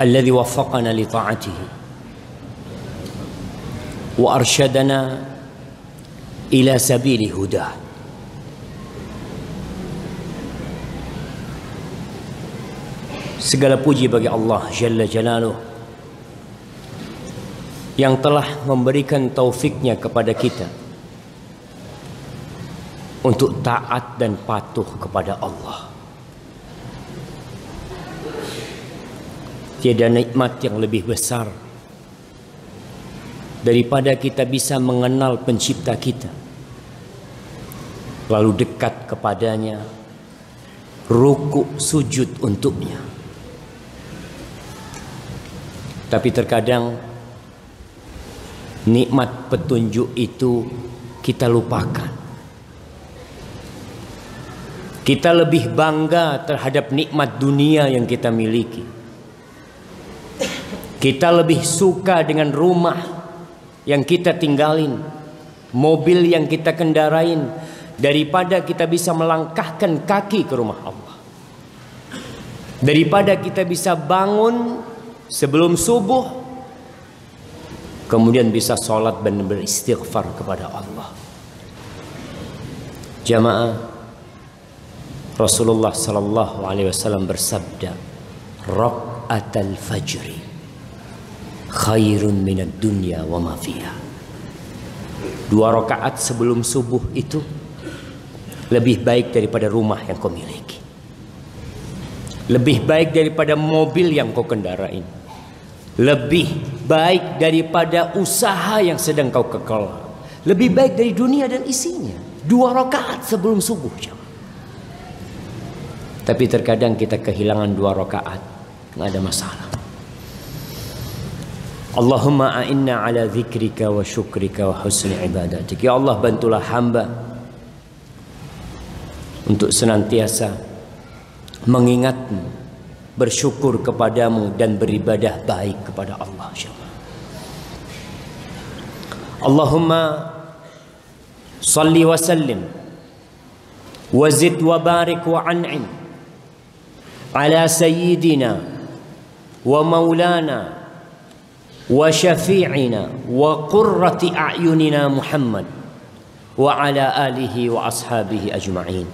الذي وفقنا لطاعته وارشدنا الى سبيل هداه Segala puji bagi Allah Jalla Jalaluh yang telah memberikan taufiknya kepada kita untuk taat dan patuh kepada Allah. Tiada nikmat yang lebih besar daripada kita bisa mengenal pencipta kita. Lalu dekat kepadanya, ruku sujud untuknya. Tapi terkadang nikmat petunjuk itu kita lupakan. Kita lebih bangga terhadap nikmat dunia yang kita miliki. Kita lebih suka dengan rumah yang kita tinggalin, mobil yang kita kendarain daripada kita bisa melangkahkan kaki ke rumah Allah. Daripada kita bisa bangun sebelum subuh kemudian bisa sholat dan beristighfar kepada Allah jamaah Rasulullah sallallahu alaihi wasallam bersabda raqatal fajri khairun minad dunya wa ma fiha dua rakaat sebelum subuh itu lebih baik daripada rumah yang kau miliki lebih baik daripada mobil yang kau kendarain lebih baik daripada usaha yang sedang kau kekal. Lebih baik dari dunia dan isinya. Dua rakaat sebelum subuh. Tapi terkadang kita kehilangan dua rakaat. Nggak ada masalah. Allahumma a'inna ala zikrika wa syukrika wa husni ibadatik. Ya Allah bantulah hamba untuk senantiasa mengingatmu bersyukur kepadamu dan beribadah baik kepada Allah Allahumma salli wa sallim wa zid wa barik wa an'im ala sayyidina wa maulana wa syafi'ina wa qurrati a'yunina Muhammad wa ala alihi wa ashabihi ajma'in.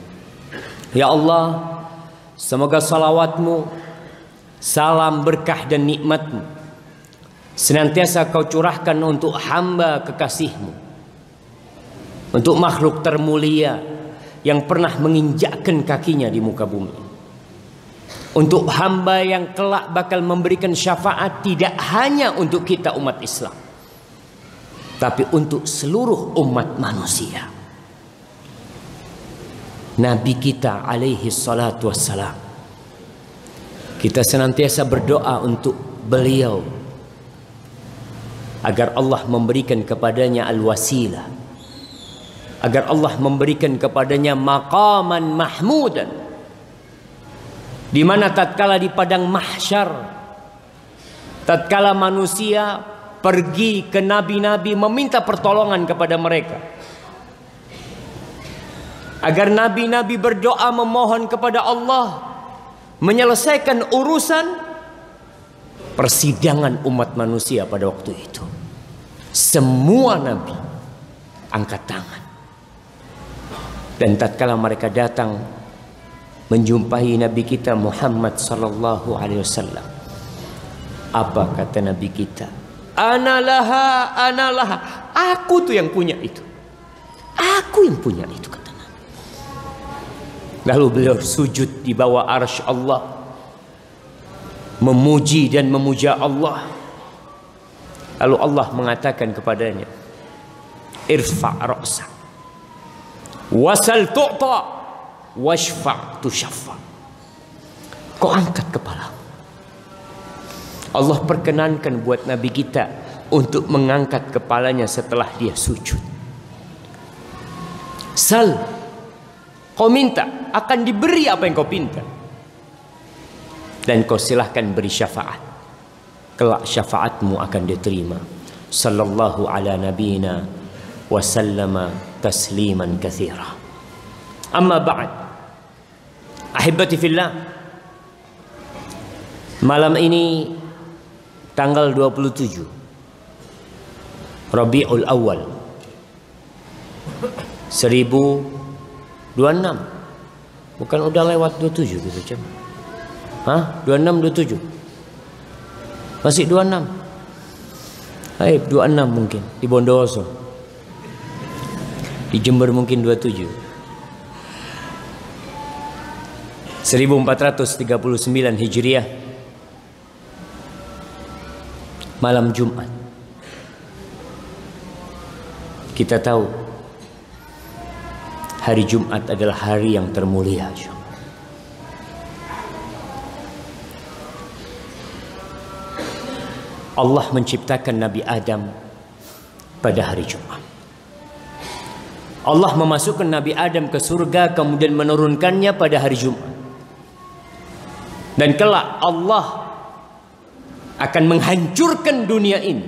Ya Allah Semoga salawatmu salam berkah dan nikmatmu senantiasa kau curahkan untuk hamba kekasihmu untuk makhluk termulia yang pernah menginjakkan kakinya di muka bumi untuk hamba yang kelak bakal memberikan syafaat tidak hanya untuk kita umat Islam tapi untuk seluruh umat manusia. Nabi kita alaihi salatu wassalam kita senantiasa berdoa untuk beliau agar Allah memberikan kepadanya al-wasilah agar Allah memberikan kepadanya maqaman mahmudan di mana tatkala di padang mahsyar tatkala manusia pergi ke nabi-nabi meminta pertolongan kepada mereka agar nabi-nabi berdoa memohon kepada Allah menyelesaikan urusan persidangan umat manusia pada waktu itu. Semua nabi angkat tangan. Dan tatkala mereka datang menjumpai nabi kita Muhammad sallallahu alaihi wasallam. Apa kata nabi kita? Analaha, analaha. Aku tuh yang punya itu. Aku yang punya itu kata Lalu beliau sujud di bawah arsy Allah memuji dan memuja Allah. Lalu Allah mengatakan kepadanya, "Irfa' ra'sa. Wasal tu'ta washfa' tushaffa." Kau angkat kepala. Allah perkenankan buat Nabi kita untuk mengangkat kepalanya setelah dia sujud. Sal Kau minta, akan diberi apa yang kau pinta. Dan kau silahkan beri syafaat. Kelak syafaatmu akan diterima. Sallallahu ala nabiyina wa sallama tasliman kathira. Amma ba'd. Ahibati fillah. Malam ini tanggal 27 Rabiul Awal 1026 bukan udah lewat 27 gitu cem. Hah? 26 27 masih 26 Hai 26 mungkin di Bondowoso. Di Jember mungkin 27 1439 Hijriah malam Jumat. Kita tahu hari Jumat adalah hari yang termulia Allah menciptakan Nabi Adam pada hari Jumat. Allah memasukkan Nabi Adam ke surga kemudian menurunkannya pada hari Jumat dan kelak Allah akan menghancurkan dunia ini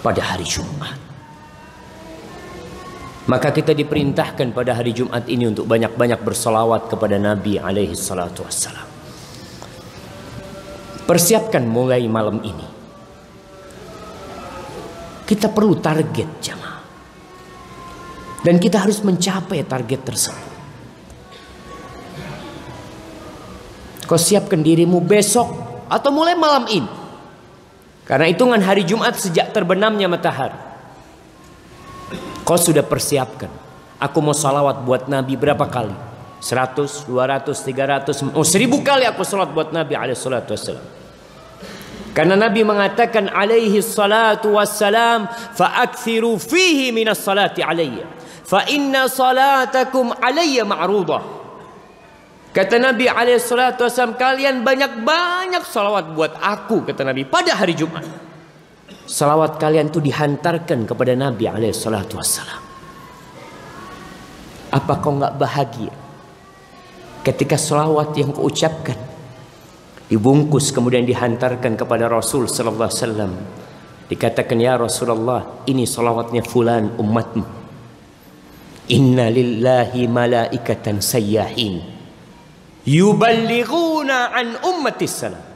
pada hari Jumat. Maka kita diperintahkan pada hari Jumat ini untuk banyak-banyak bersolawat kepada Nabi alaihi salatu wassalam. Persiapkan mulai malam ini. Kita perlu target jamaah. Dan kita harus mencapai target tersebut. Kau siapkan dirimu besok atau mulai malam ini. Karena hitungan hari Jumat sejak terbenamnya matahari. Kau sudah persiapkan. Aku mau salawat buat Nabi berapa kali? 100, 200, 300, oh 1000 kali aku salat buat Nabi alaihi salatu wassalam. Karena Nabi mengatakan alaihi salatu wassalam fa'akthiru fihi minas salati alayya. Fa inna salatakum alayya ma'rudah. Kata Nabi SAW, kalian banyak-banyak salawat buat aku, kata Nabi, pada hari Jumat. Salawat kalian itu dihantarkan kepada Nabi SAW. Apa kau nggak bahagia ketika salawat yang kau ucapkan dibungkus kemudian dihantarkan kepada Rasul Wasallam dikatakan ya Rasulullah ini salawatnya fulan umatmu Inna lillahi malaikatan sayyahin yuballighuna an ummatis salam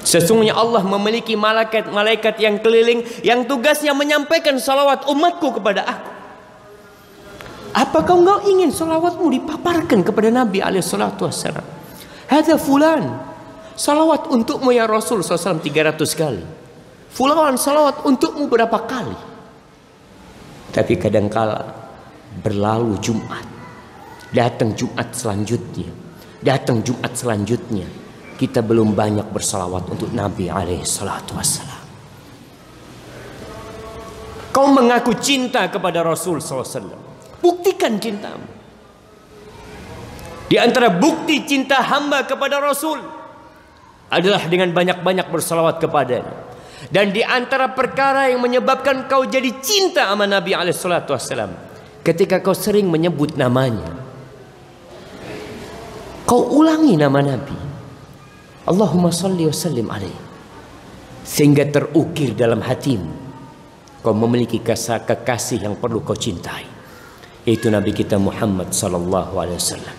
Sesungguhnya Allah memiliki malaikat-malaikat yang keliling yang tugasnya menyampaikan salawat umatku kepada aku. Apakah engkau ingin salawatmu dipaparkan kepada Nabi alaihi salatu wassalam? Hadza fulan. Salawat untukmu ya Rasul SAW 300 kali. Fulan salawat untukmu berapa kali? Tapi kadangkala berlalu Jumat Datang Jumat selanjutnya. Datang Jumat selanjutnya. Kita belum banyak bersalawat untuk Nabi alaihi salatu wassalam. Kau mengaku cinta kepada Rasul SAW. Buktikan cintamu. Di antara bukti cinta hamba kepada Rasul adalah dengan banyak-banyak bersalawat kepadanya. Dan di antara perkara yang menyebabkan kau jadi cinta sama Nabi Alaihissalam, ketika kau sering menyebut namanya, Kau ulangi nama Nabi. Allahumma salli wa sallim alaih. Sehingga terukir dalam hatimu. Kau memiliki kekasih yang perlu kau cintai. Yaitu Nabi kita Muhammad sallallahu alaihi wasallam.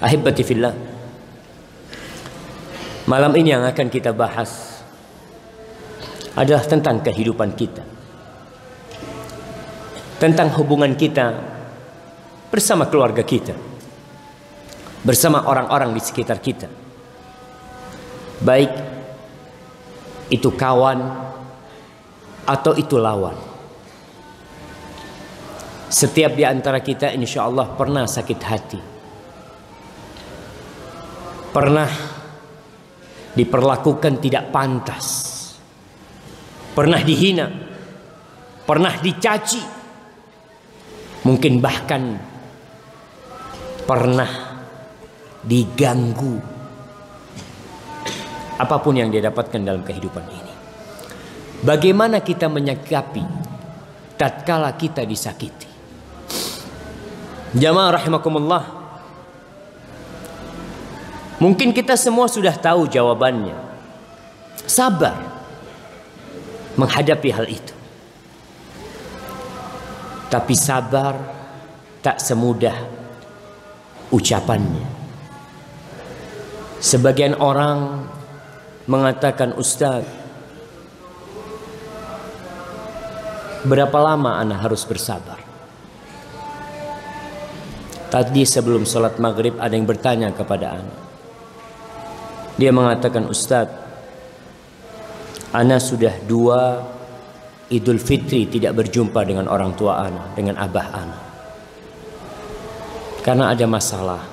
Ahibati fillah. Malam ini yang akan kita bahas adalah tentang kehidupan kita. Tentang hubungan kita bersama keluarga kita bersama orang-orang di sekitar kita. Baik itu kawan atau itu lawan. Setiap di antara kita insya Allah pernah sakit hati. Pernah diperlakukan tidak pantas. Pernah dihina. Pernah dicaci. Mungkin bahkan pernah diganggu apa pun yang dia dapatkan dalam kehidupan ini. Bagaimana kita menyikapi tatkala kita disakiti? Jamaah rahimakumullah. Mungkin kita semua sudah tahu jawabannya. Sabar menghadapi hal itu. Tapi sabar tak semudah ucapannya. Sebagian orang mengatakan Ustaz Berapa lama anak harus bersabar? Tadi sebelum sholat maghrib ada yang bertanya kepada anak. Dia mengatakan Ustaz Ana sudah dua Idul Fitri tidak berjumpa dengan orang tua anak, dengan abah anak. Karena ada masalah.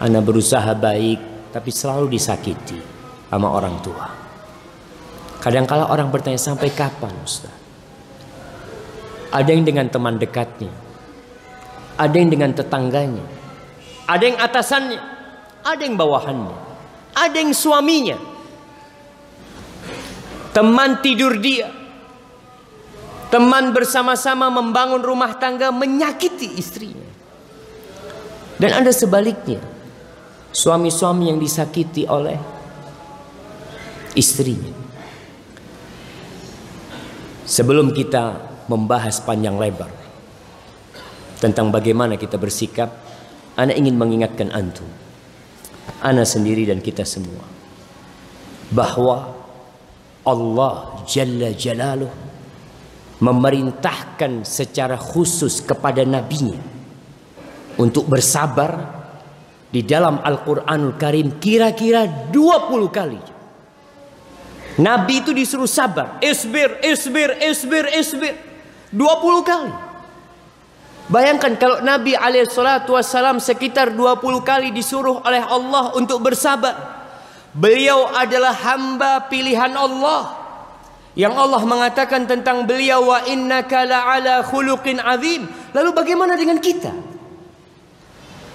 Ana berusaha baik, tapi selalu disakiti sama orang tua. Kadang-kala orang bertanya sampai kapan Ustaz? Ada yang dengan teman dekatnya. Ada yang dengan tetangganya. Ada yang atasannya. Ada yang bawahannya. Ada yang suaminya. Teman tidur dia. Teman bersama-sama membangun rumah tangga menyakiti istrinya. Dan ada sebaliknya. Suami-suami yang disakiti oleh istrinya. Sebelum kita membahas panjang lebar tentang bagaimana kita bersikap, Ana ingin mengingatkan antum, Ana sendiri dan kita semua, bahwa Allah Jalla Jalaluh memerintahkan secara khusus kepada nabinya untuk bersabar di dalam Al-Quranul Karim kira-kira 20 kali. Nabi itu disuruh sabar. Isbir, isbir, isbir, isbir. 20 kali. Bayangkan kalau Nabi SAW sekitar 20 kali disuruh oleh Allah untuk bersabar. Beliau adalah hamba pilihan Allah. Yang Allah mengatakan tentang beliau wa innaka la'ala khuluqin azim. Lalu bagaimana dengan kita?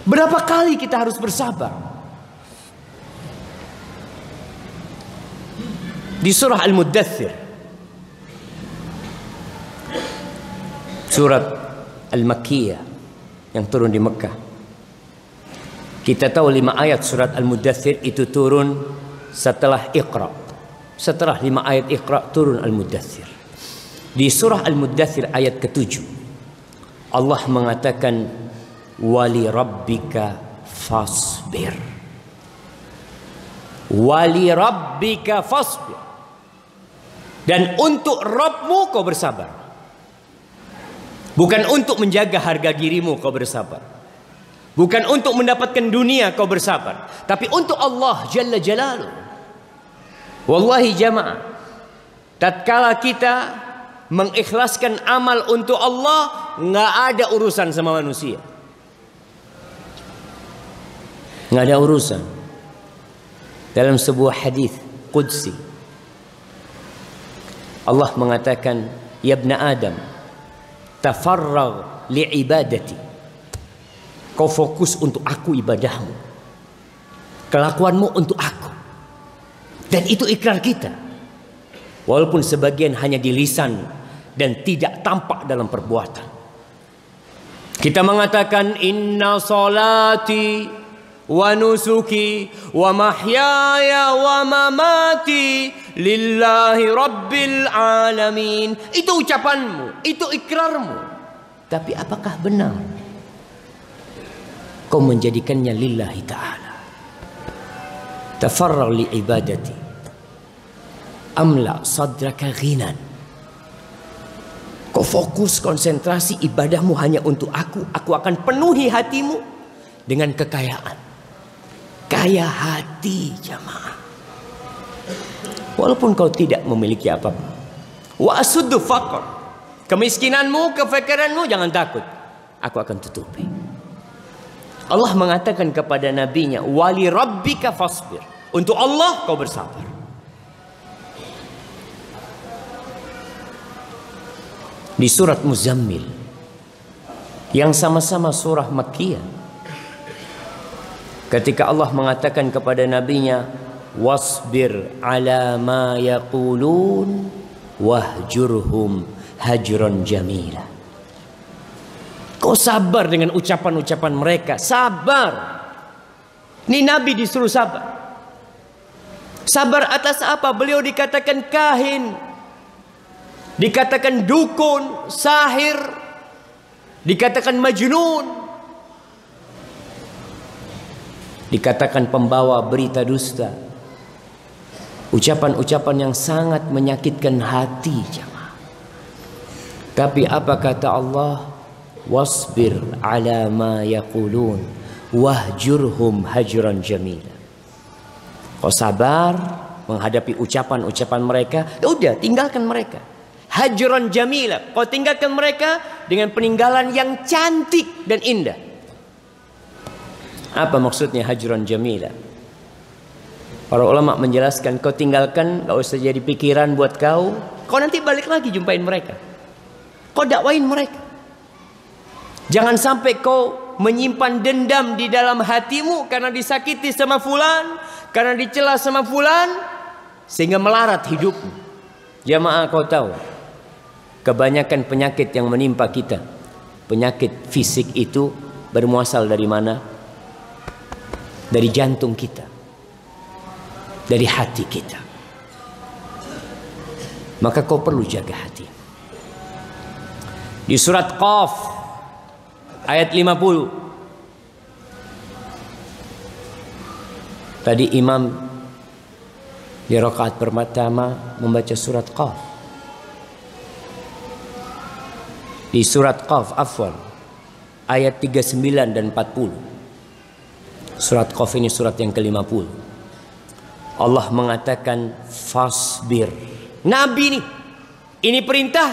Berapa kali kita harus bersabar? Di surah Al-Muddathir. Surat Al-Makkiyah yang turun di Mekah. Kita tahu lima ayat surat Al-Muddathir itu turun setelah Iqra. Setelah lima ayat Iqra turun Al-Muddathir. Di surah Al-Muddathir ayat ketujuh. Allah mengatakan wali rabbika fasbir. Wali rabbika fasbir. Dan untuk Rabbmu kau bersabar. Bukan untuk menjaga harga dirimu kau bersabar. Bukan untuk mendapatkan dunia kau bersabar. Tapi untuk Allah Jalla Jalaluh. Wallahi jamaah tatkala kita mengikhlaskan amal untuk Allah nggak ada urusan sama manusia nggak ada urusan. Dalam sebuah hadis qudsi Allah mengatakan ya ibna adam tafarrag li ibadati. Kau fokus untuk aku ibadahmu. Kelakuanmu untuk aku. Dan itu ikrar kita. Walaupun sebagian hanya di lisan dan tidak tampak dalam perbuatan. Kita mengatakan inna salati wa nusuki wa mahyaya wa mamati lillahi rabbil alamin. Itu ucapanmu itu ikrarmu. Tapi apakah benar kau menjadikannya lillahi ta'ala? Tafarrag li ibadati. Amla sadraka ghinan. Kau fokus konsentrasi ibadahmu hanya untuk aku. Aku akan penuhi hatimu dengan kekayaan Kaya hati jamaah. Walaupun kau tidak memiliki apa-apa. Wa faqr. Kemiskinanmu, kefikiranmu jangan takut. Aku akan tutupi. Allah mengatakan kepada nabinya, "Wali rabbika fasbir." Untuk Allah kau bersabar. Di surat Muzammil yang sama-sama surah Makkiyah Ketika Allah mengatakan kepada nabinya, "Wasbir ala ma yaqulun wahjurhum hajron jamila." Kau sabar dengan ucapan-ucapan mereka, sabar. Ini nabi disuruh sabar. Sabar atas apa? Beliau dikatakan kahin. Dikatakan dukun, sahir. Dikatakan majnun. Dikatakan pembawa berita dusta. Ucapan-ucapan yang sangat menyakitkan hati jemaah. Tapi apa kata Allah? Wasbir ala ma yaqulun wahjurhum hajran jamila. Kau sabar menghadapi ucapan-ucapan mereka, ya udah tinggalkan mereka. Hajran jamila. Kau tinggalkan mereka dengan peninggalan yang cantik dan indah. Apa maksudnya hajran jamila? Para ulama menjelaskan kau tinggalkan gak usah jadi pikiran buat kau. Kau nanti balik lagi jumpain mereka. Kau dakwain mereka. Jangan sampai kau menyimpan dendam di dalam hatimu karena disakiti sama fulan, karena dicela sama fulan, sehingga melarat hidupmu. Jamaah kau tahu, kebanyakan penyakit yang menimpa kita, penyakit fisik itu bermuasal dari mana? Dari jantung kita, dari hati kita. Maka kau perlu jaga hati. Di surat Qaf ayat 50. Tadi imam di rakaat pertama membaca surat Qaf. Di surat Qaf afwan ayat 39 dan 40. Surat Qaf ini surat yang ke-50. Allah mengatakan fasbir. Nabi ini ini perintah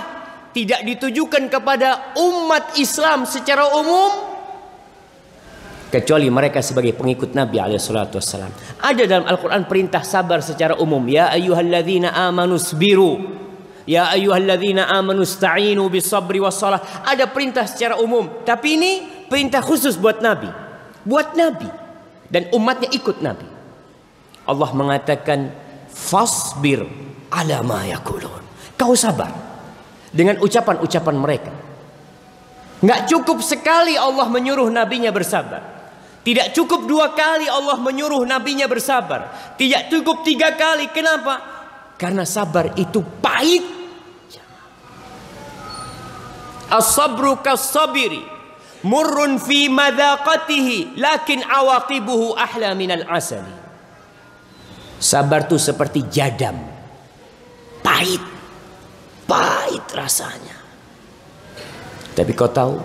tidak ditujukan kepada umat Islam secara umum kecuali mereka sebagai pengikut Nabi alaihissalatu wassalam. Ada dalam Al-Quran perintah sabar secara umum. Ya ayyuhalladzina amanu sbiru. Ya ayyuhalladzina amanu sta'inu bisabri wassalah. Ada perintah secara umum. Tapi ini perintah khusus buat Nabi. Buat Nabi. Dan umatnya ikut Nabi. Allah mengatakan fasbir ala ma yakulun. Kau sabar dengan ucapan-ucapan mereka. Nggak cukup sekali Allah menyuruh nabinya bersabar. Tidak cukup dua kali Allah menyuruh nabinya bersabar. Tidak cukup tiga kali. Kenapa? Karena sabar itu pahit. As-sabru kas-sabiri. Murrun fi madaqatihi. Lakin awaqibuhu ahla minal asali. Sabar itu seperti jadam. Pahit pahit rasanya. Tapi kau tahu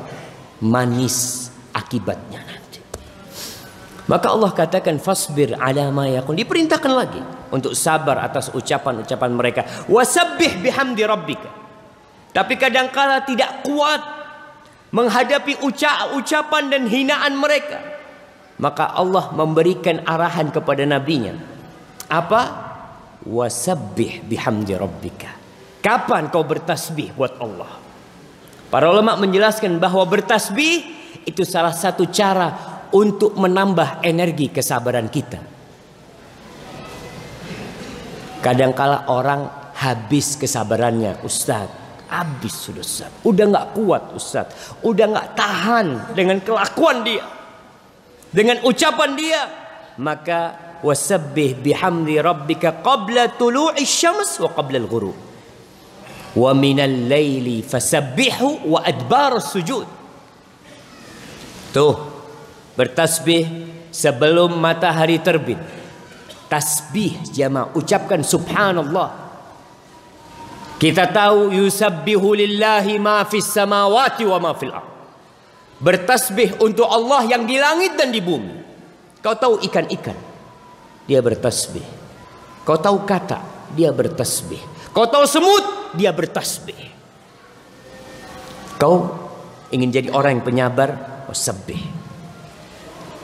manis akibatnya nanti. Maka Allah katakan fasbir ala ma yakun. Diperintahkan lagi untuk sabar atas ucapan-ucapan mereka. Wasabbih bihamdi rabbika. Tapi kadangkala tidak kuat menghadapi ucapan dan hinaan mereka. Maka Allah memberikan arahan kepada nabinya. Apa? Wasabbih bihamdi rabbika. Kapan kau bertasbih buat Allah? Para ulama menjelaskan bahwa bertasbih itu salah satu cara untuk menambah energi kesabaran kita. Kadangkala orang habis kesabarannya, Ustaz. Habis sudah Ustaz. Udah nggak kuat Ustaz. Udah nggak tahan dengan kelakuan dia. Dengan ucapan dia. Maka wasabbih bihamdi rabbika qabla tulu'i syams wa qabla al-ghurub wa minal laili fasabbihu wa adbar sujud tuh bertasbih sebelum matahari terbit tasbih jama ucapkan subhanallah kita tahu yusabbihu lillahi ma fis samawati wa ma fil bertasbih untuk Allah yang di langit dan di bumi. Kau tahu ikan-ikan? Dia bertasbih. Kau tahu kata? Dia bertasbih. Kau tahu semut? Dia bertasbih. Kau ingin jadi orang yang penyabar, oh sebih.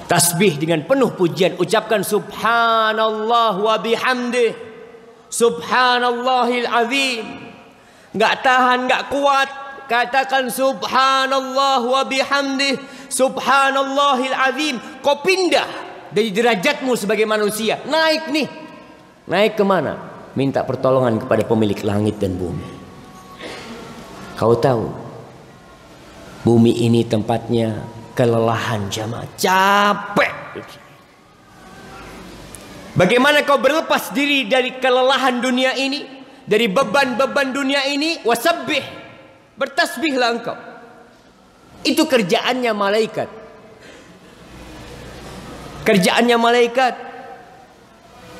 Tasbih dengan penuh pujian. Ucapkan subhanallah wa bihamdih. Subhanallahil azim. Enggak tahan, enggak kuat. Katakan subhanallah wa bihamdih. Subhanallahil azim. Kau pindah dari derajatmu sebagai manusia. Naik nih. Naik ke mana? minta pertolongan kepada pemilik langit dan bumi. Kau tahu, bumi ini tempatnya kelelahan jamaah, capek. Bagaimana kau berlepas diri dari kelelahan dunia ini, dari beban-beban dunia ini? Wasabbih, bertasbihlah engkau. Itu kerjaannya malaikat. Kerjaannya malaikat.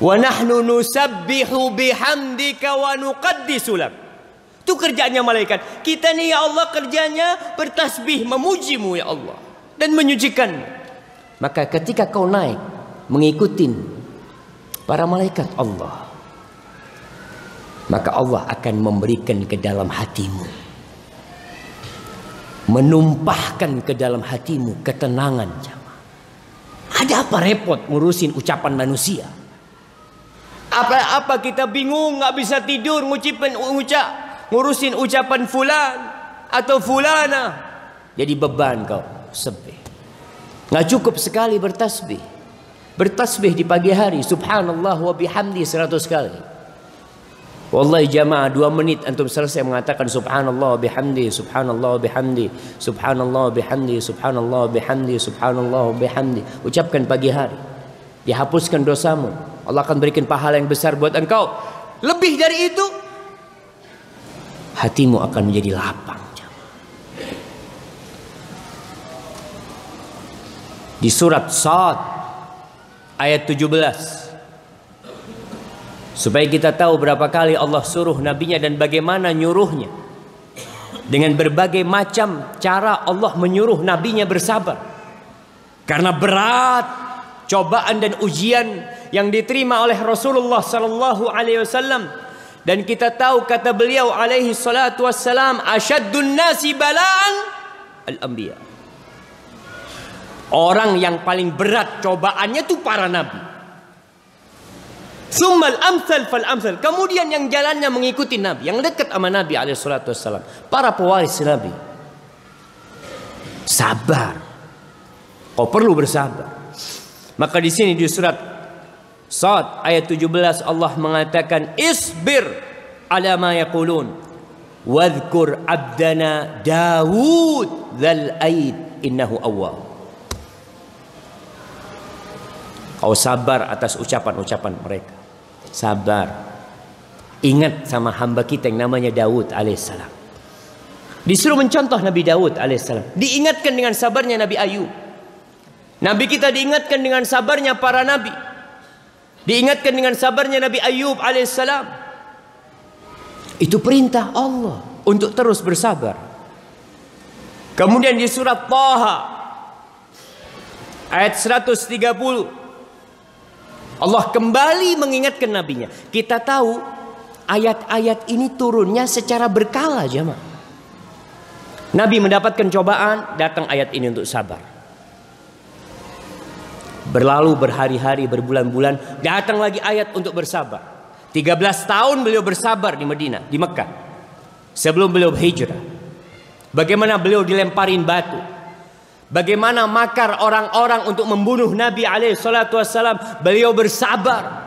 Wa nahnu nusabbihu bihamdika wa nuqaddisu lak. Itu kerjaannya malaikat. Kita nih ya Allah kerjanya bertasbih memujimu ya Allah dan menyucikan. Maka ketika kau naik mengikuti para malaikat Allah, maka Allah akan memberikan ke dalam hatimu menumpahkan ke dalam hatimu ketenangan jamaah. Ada apa repot ngurusin ucapan manusia? Apa-apa kita bingung nggak bisa tidur ngucapin ucap ngurusin ucapan fulan atau fulana. Jadi beban kau sepi. Nggak cukup sekali bertasbih. Bertasbih di pagi hari subhanallah wa bihamdi seratus kali. Wallahi jamaah dua menit antum selesai mengatakan subhanallah bihamdi subhanallah bihamdi subhanallah bihamdi subhanallah bihamdi subhanallah bihamdi. Ucapkan pagi hari. Dihapuskan dosamu. Allah akan berikan pahala yang besar buat engkau. Lebih dari itu hatimu akan menjadi lapang di surat Sad ayat 17 Supaya kita tahu berapa kali Allah suruh nabinya dan bagaimana nyuruhnya. Dengan berbagai macam cara Allah menyuruh nabinya bersabar. Karena berat cobaan dan ujian yang diterima oleh Rasulullah sallallahu alaihi wasallam dan kita tahu kata beliau alaihi salatu wassalam asyaddun nasi balaan al-anbiya. Orang yang paling berat cobaannya itu para nabi. Summal amsal fal amsal. Kemudian yang jalannya mengikuti Nabi, yang dekat sama Nabi alaihi salatu wassalam, para pewaris Nabi. Sabar. Kau perlu bersabar. Maka di sini di surat Sad ayat 17 Allah mengatakan isbir ala ma yaqulun wadhkur abdana Dawud dzal aid innahu awwab. Kau sabar atas ucapan-ucapan mereka. Sabar. Ingat sama hamba kita yang namanya Daud alaihissalam. Disuruh mencontoh Nabi Daud alaihissalam. Diingatkan dengan sabarnya Nabi Ayub. Nabi kita diingatkan dengan sabarnya para nabi. Diingatkan dengan sabarnya Nabi Ayub alaihissalam. Itu perintah Allah untuk terus bersabar. Kemudian di surat Taha ayat 130 Allah kembali mengingatkan nabinya. Kita tahu ayat-ayat ini turunnya secara berkala jemaah. Nabi mendapatkan cobaan, datang ayat ini untuk sabar. Berlalu berhari-hari, berbulan-bulan, datang lagi ayat untuk bersabar. 13 tahun beliau bersabar di Medina, di Mekah. Sebelum beliau hijrah. Bagaimana beliau dilemparin batu, Bagaimana makar orang-orang untuk membunuh Nabi alaihi salatu. Beliau bersabar.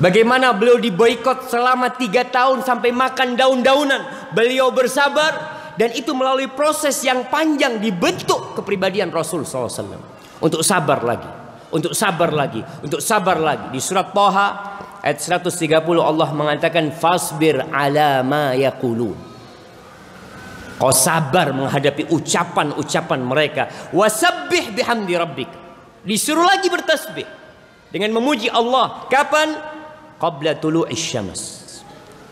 Bagaimana beliau diboikot selama tiga tahun sampai makan daun-daunan. Beliau bersabar. Dan itu melalui proses yang panjang dibentuk kepribadian Rasul SAW. Untuk sabar lagi. Untuk sabar lagi. Untuk sabar lagi. Di surat Toha ayat 130 Allah mengatakan fasbir ala ma yaqulun. Kau sabar menghadapi ucapan-ucapan mereka. Wasabbih bihamdi rabbik. Disuruh lagi bertasbih dengan memuji Allah. Kapan? Qabla tulu'is syams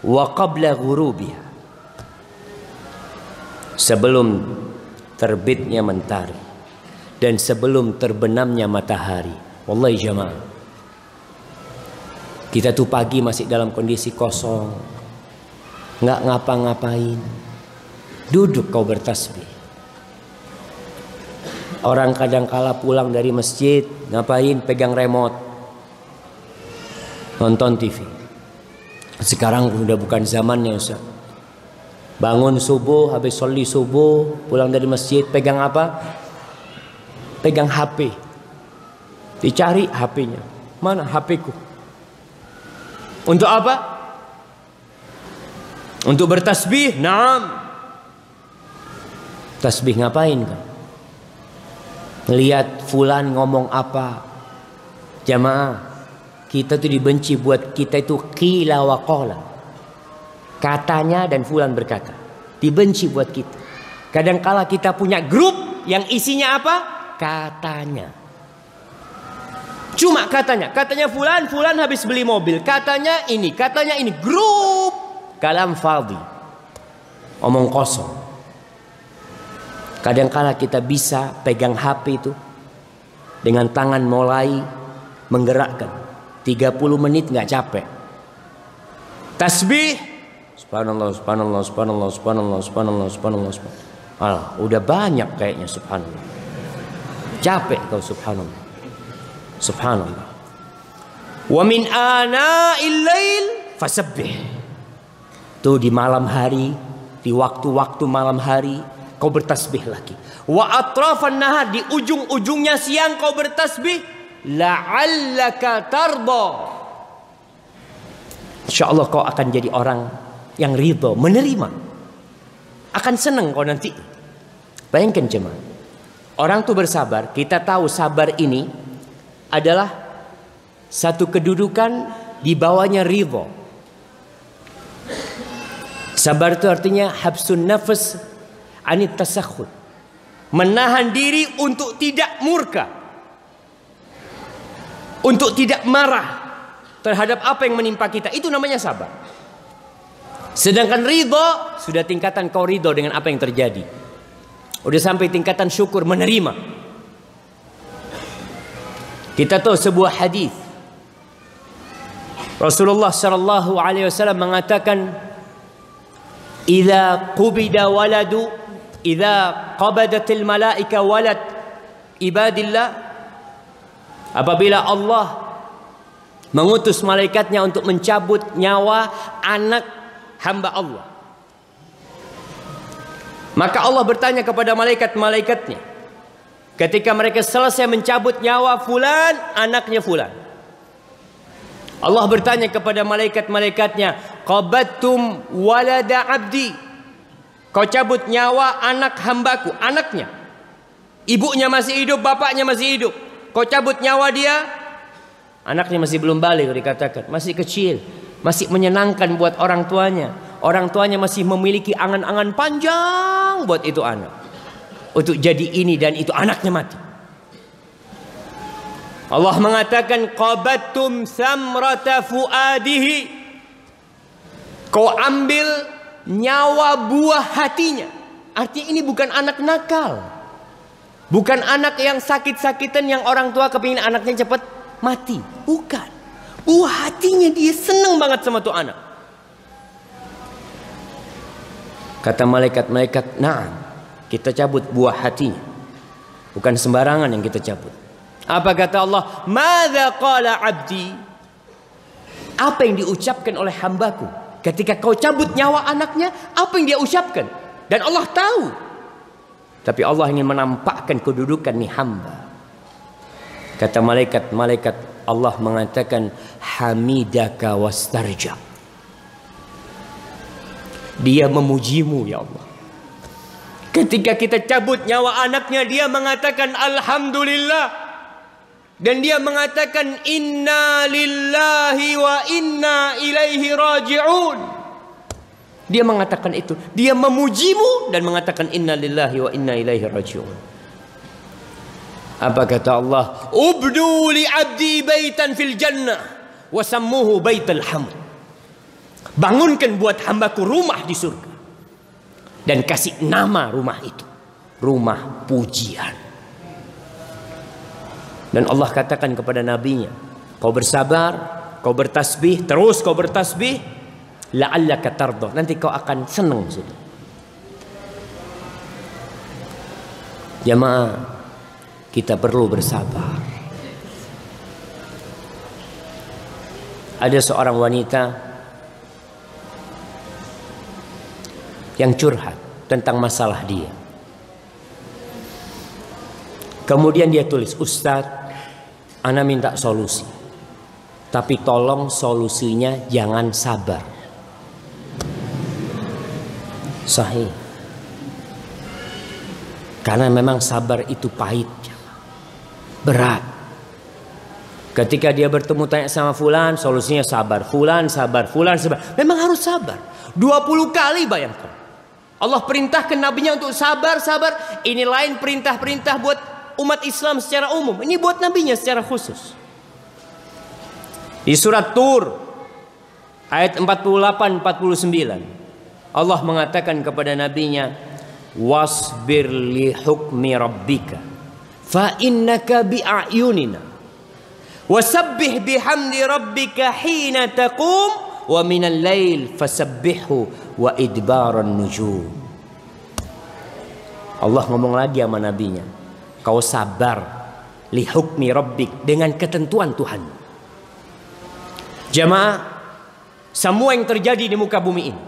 wa qabla ghurubiha. Sebelum terbitnya mentari dan sebelum terbenamnya matahari. Wallahi jamaah. Kita tuh pagi masih dalam kondisi kosong. Nggak ngapa-ngapain Duduk kau bertasbih. Orang kadang kala pulang dari masjid, ngapain pegang remote. Nonton TV. Sekarang udah bukan zamannya Ustaz. Bangun subuh, habis soli subuh, pulang dari masjid, pegang apa? Pegang HP. Dicari HP-nya. Mana HP-ku? Untuk apa? Untuk bertasbih? Naam. Tasbih ngapain kan? Lihat fulan ngomong apa? Jamaah, kita tuh dibenci buat kita itu qila wa qala. Katanya dan fulan berkata. Dibenci buat kita. Kadang kala kita punya grup yang isinya apa? Katanya. Cuma katanya, katanya fulan, fulan habis beli mobil. Katanya ini, katanya ini. Grup kalam fadhi. Omong kosong. Kadangkala kita bisa pegang HP itu dengan tangan mulai menggerakkan. 30 menit nggak capek. Tasbih Subhanallah, subhanallah, subhanallah, subhanallah, subhanallah, subhanallah, subhanallah. Alah, udah banyak kayaknya subhanallah. Capek kau subhanallah. Subhanallah. Wa min ana lail fasabbih. Tuh di malam hari, di waktu-waktu malam hari kau bertasbih lagi. Wa atrafan nahar di ujung-ujungnya siang kau bertasbih la'allaka tarda. Insyaallah kau akan jadi orang yang ridho, menerima. Akan senang kau nanti. Bayangkan jemaah. Orang tuh bersabar, kita tahu sabar ini adalah satu kedudukan di bawahnya ridho. Sabar itu artinya habsun nafas anit tasakhut. Menahan diri untuk tidak murka. Untuk tidak marah terhadap apa yang menimpa kita. Itu namanya sabar. Sedangkan ridho sudah tingkatan kau ridho dengan apa yang terjadi. Udah sampai tingkatan syukur menerima. Kita tahu sebuah hadis. Rasulullah sallallahu alaihi wasallam mengatakan, "Idza qubida waladu, idza qabadatil malaika walad ibadillah" Apabila Allah mengutus malaikatnya untuk mencabut nyawa anak hamba Allah. Maka Allah bertanya kepada malaikat-malaikatnya, Ketika mereka selesai mencabut nyawa fulan, anaknya fulan. Allah bertanya kepada malaikat-malaikatnya, "Qabattum walada abdi?" Kau cabut nyawa anak hambaku, anaknya. Ibunya masih hidup, bapaknya masih hidup. Kau cabut nyawa dia, anaknya masih belum balik dikatakan, masih kecil, masih menyenangkan buat orang tuanya. Orang tuanya masih memiliki angan-angan panjang buat itu anak untuk jadi ini dan itu anaknya mati. Allah mengatakan qabattum samrata fuadihi. Kau ambil nyawa buah hatinya. Artinya ini bukan anak nakal. Bukan anak yang sakit-sakitan yang orang tua kepingin anaknya cepat mati. Bukan. Buah hatinya dia senang banget sama tuh anak. Kata malaikat-malaikat, "Na'am." Kita cabut buah hatinya. Bukan sembarangan yang kita cabut. Apa kata Allah? Mada qala abdi? Apa yang diucapkan oleh hambaku? Ketika kau cabut nyawa anaknya, apa yang dia ucapkan? Dan Allah tahu. Tapi Allah ingin menampakkan kedudukan nih hamba. Kata malaikat-malaikat Allah mengatakan hamidaka wastarja. Dia memujimu ya Allah. Ketika kita cabut nyawa anaknya dia mengatakan alhamdulillah. Dan dia mengatakan inna lillahi wa inna ilaihi raji'un. Dia mengatakan itu. Dia memujimu dan mengatakan inna lillahi wa inna ilaihi raji'un. Apa kata Allah? Ubdu li abdi baitan fil jannah wa sammuhu baital hamd. Bangunkan buat hambaku rumah di surga dan kasih nama rumah itu rumah pujian dan Allah katakan kepada nabinya kau bersabar kau bertasbih terus kau bertasbih la'allaka tardah nanti kau akan senang sudah jamaah kita perlu bersabar. Ada seorang wanita yang curhat tentang masalah dia. Kemudian dia tulis, Ustadz, Ana minta solusi. Tapi tolong solusinya jangan sabar. Sahih. Karena memang sabar itu pahit. Berat. Ketika dia bertemu tanya sama fulan, solusinya sabar. Fulan sabar, fulan sabar. Memang harus sabar. 20 kali bayangkan. Allah perintahkan nabinya untuk sabar, sabar. Ini lain perintah-perintah buat umat Islam secara umum. Ini buat nabinya secara khusus. Di surat Tur ayat 48 49 Allah mengatakan kepada nabinya wasbir li hukmi rabbika fa innaka bi a'yunina wasabbih bihamdi rabbika hina taqum wa minal lail fasabbihu wa idbaran nujum Allah ngomong lagi sama nabinya kau sabar li hukmi rabbik dengan ketentuan Tuhan jamaah semua yang terjadi di muka bumi ini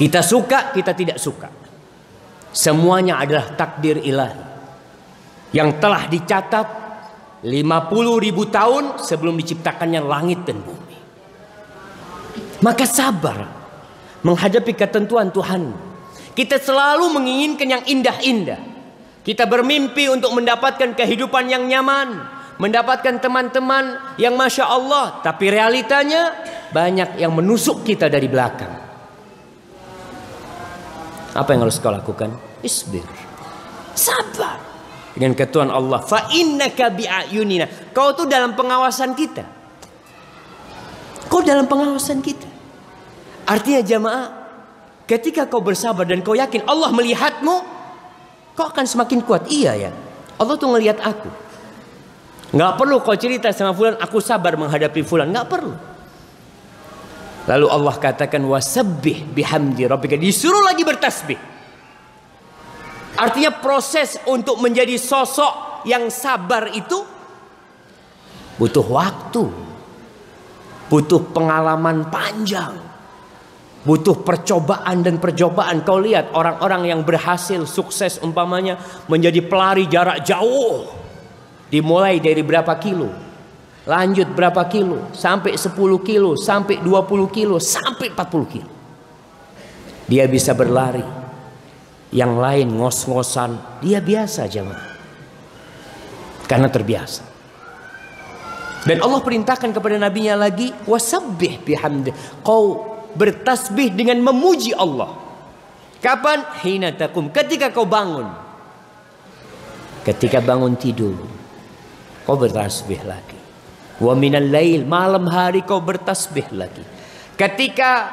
kita suka kita tidak suka semuanya adalah takdir ilahi yang telah dicatat 50 ribu tahun sebelum diciptakannya langit dan bumi maka sabar menghadapi ketentuan Tuhan. Kita selalu menginginkan yang indah-indah. Kita bermimpi untuk mendapatkan kehidupan yang nyaman, mendapatkan teman-teman yang masya Allah, tapi realitanya banyak yang menusuk kita dari belakang. Apa yang harus kau lakukan? Isbir. Sabar. Dengan ketuan Allah. Fa innaka bi'ayunina. Kau tuh dalam pengawasan kita. Kau dalam pengawasan kita. Artinya jamaah, ketika kau bersabar dan kau yakin Allah melihatmu, kau akan semakin kuat. Iya ya, Allah tuh ngelihat aku. Nggak perlu kau cerita sama fulan, aku sabar menghadapi fulan. Nggak perlu. Lalu Allah katakan wasabbih bihamdi rabbika. Disuruh lagi bertasbih. Artinya proses untuk menjadi sosok yang sabar itu butuh waktu. Butuh pengalaman panjang. Butuh percobaan dan percobaan. Kau lihat orang-orang yang berhasil sukses umpamanya menjadi pelari jarak jauh. Dimulai dari berapa kilo. Lanjut berapa kilo. Sampai 10 kilo. Sampai 20 kilo. Sampai 40 kilo. Dia bisa berlari. Yang lain ngos-ngosan. Dia biasa jemaah. Karena terbiasa. Dan Allah perintahkan kepada nabinya lagi. Wasabbih bihamdi. Kau bertasbih dengan memuji Allah. Kapan? Hina takum. Ketika kau bangun. Ketika bangun tidur. Kau bertasbih lagi. Wa minal lail. Malam hari kau bertasbih lagi. Ketika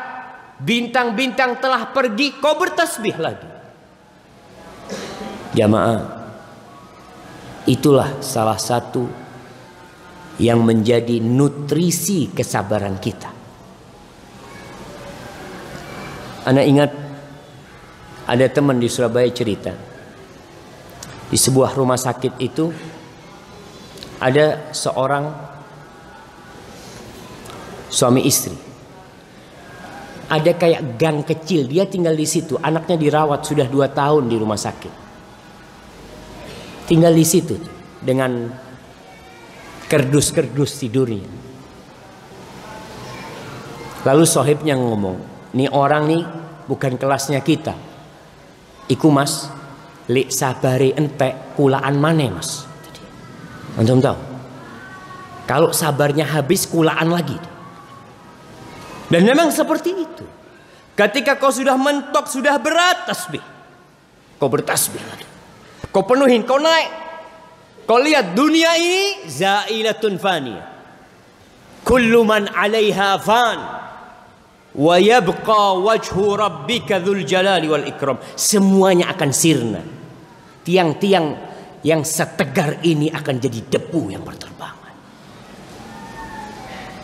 bintang-bintang telah pergi. Kau bertasbih lagi. Jamaah. Itulah salah satu yang menjadi nutrisi kesabaran kita. Anda ingat ada teman di Surabaya cerita di sebuah rumah sakit itu ada seorang suami istri. Ada kayak gang kecil, dia tinggal di situ. Anaknya dirawat sudah dua tahun di rumah sakit. Tinggal di situ dengan kerdus-kerdus tidurnya. Lalu sohibnya ngomong, Nih orang nih bukan kelasnya kita. Iku mas, li sabari entek kulaan mana mas? Antum tahu? Kalau sabarnya habis kulaan lagi. Dan memang seperti itu. Ketika kau sudah mentok, sudah berat tasbih. Kau bertasbih. Kau penuhin, kau naik. Kau lihat dunia ini zailatun faniyah. Kullu man 'alaiha fan wa yabqa wajhu rabbika dzul jalali wal ikram. Semuanya akan sirna. Tiang-tiang yang setegar ini akan jadi debu yang berterbangan.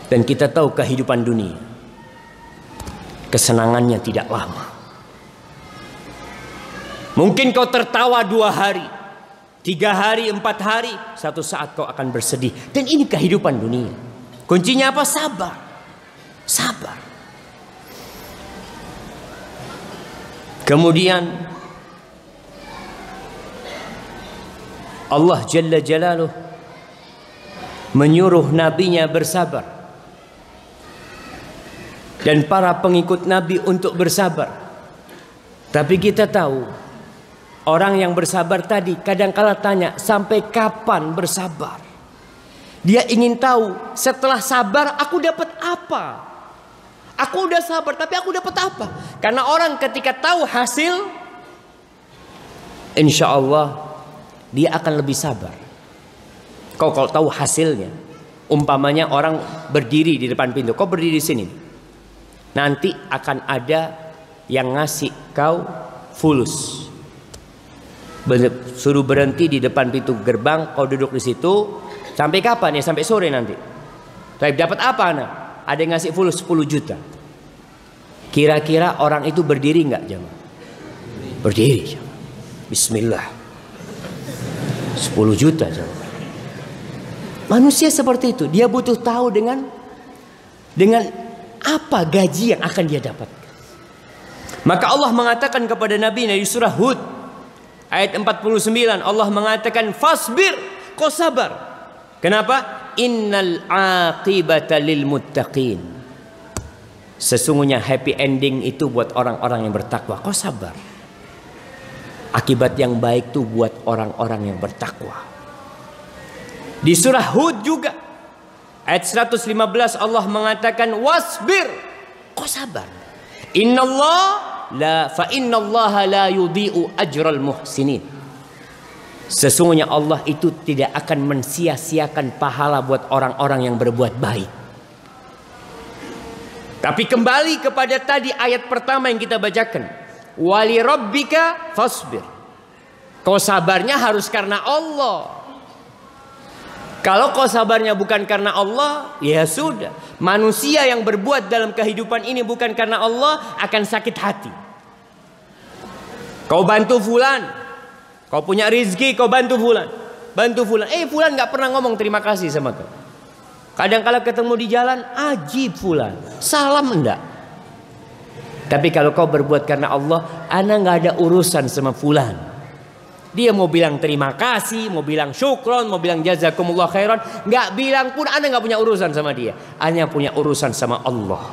Dan kita tahu kehidupan dunia kesenangannya tidak lama. Mungkin kau tertawa dua hari tiga hari empat hari satu saat kau akan bersedih. Dan ini kehidupan dunia. Kuncinya apa? Sabar. Sabar Kemudian Allah Jalla Jalaluh menyuruh nabinya bersabar dan para pengikut nabi untuk bersabar. Tapi kita tahu orang yang bersabar tadi kadang-kala tanya sampai kapan bersabar? Dia ingin tahu setelah sabar aku dapat apa? Aku udah sabar, tapi aku dapat apa? Karena orang ketika tahu hasil, insya Allah dia akan lebih sabar. Kau kalau tahu hasilnya, Umpamanya orang berdiri di depan pintu, kau berdiri di sini. Nanti akan ada yang ngasih kau fulus. Suruh berhenti di depan pintu gerbang, kau duduk di situ. Sampai kapan ya? Sampai sore nanti. Tapi dapat apa anak? Ada yang ngasih fulus 10 juta. Kira-kira orang itu berdiri nggak jamaah? Berdiri. Bismillah. 10 juta jamaah. Manusia seperti itu, dia butuh tahu dengan dengan apa gaji yang akan dia dapat. Maka Allah mengatakan kepada Nabi di surah Hud ayat 49 Allah mengatakan fasbir kau sabar. Kenapa? Innal aqibata lil muttaqin. Sesungguhnya happy ending itu buat orang-orang yang bertakwa. Kau sabar. Akibat yang baik itu buat orang-orang yang bertakwa. Di surah Hud juga ayat 115 Allah mengatakan wasbir. Kau sabar. Innallah la fa innallaha la yudhi'u ajral muhsinin. Sesungguhnya Allah itu tidak akan mensia-siakan pahala buat orang-orang yang berbuat baik. Tapi kembali kepada tadi ayat pertama yang kita bacakan. Wali rabbika fasbir. Kau sabarnya harus karena Allah. Kalau kau sabarnya bukan karena Allah, ya sudah. Manusia yang berbuat dalam kehidupan ini bukan karena Allah akan sakit hati. Kau bantu fulan, kau punya rizki, kau bantu fulan, bantu fulan. Eh fulan nggak pernah ngomong terima kasih sama kau. Kadang kala ketemu di jalan, ajib fulan, salam enggak. Tapi kalau kau berbuat karena Allah, ana nggak ada urusan sama fulan. Dia mau bilang terima kasih, mau bilang syukron, mau bilang jazakumullah khairan. Nggak bilang pun anda nggak punya urusan sama dia. Anda punya urusan sama Allah.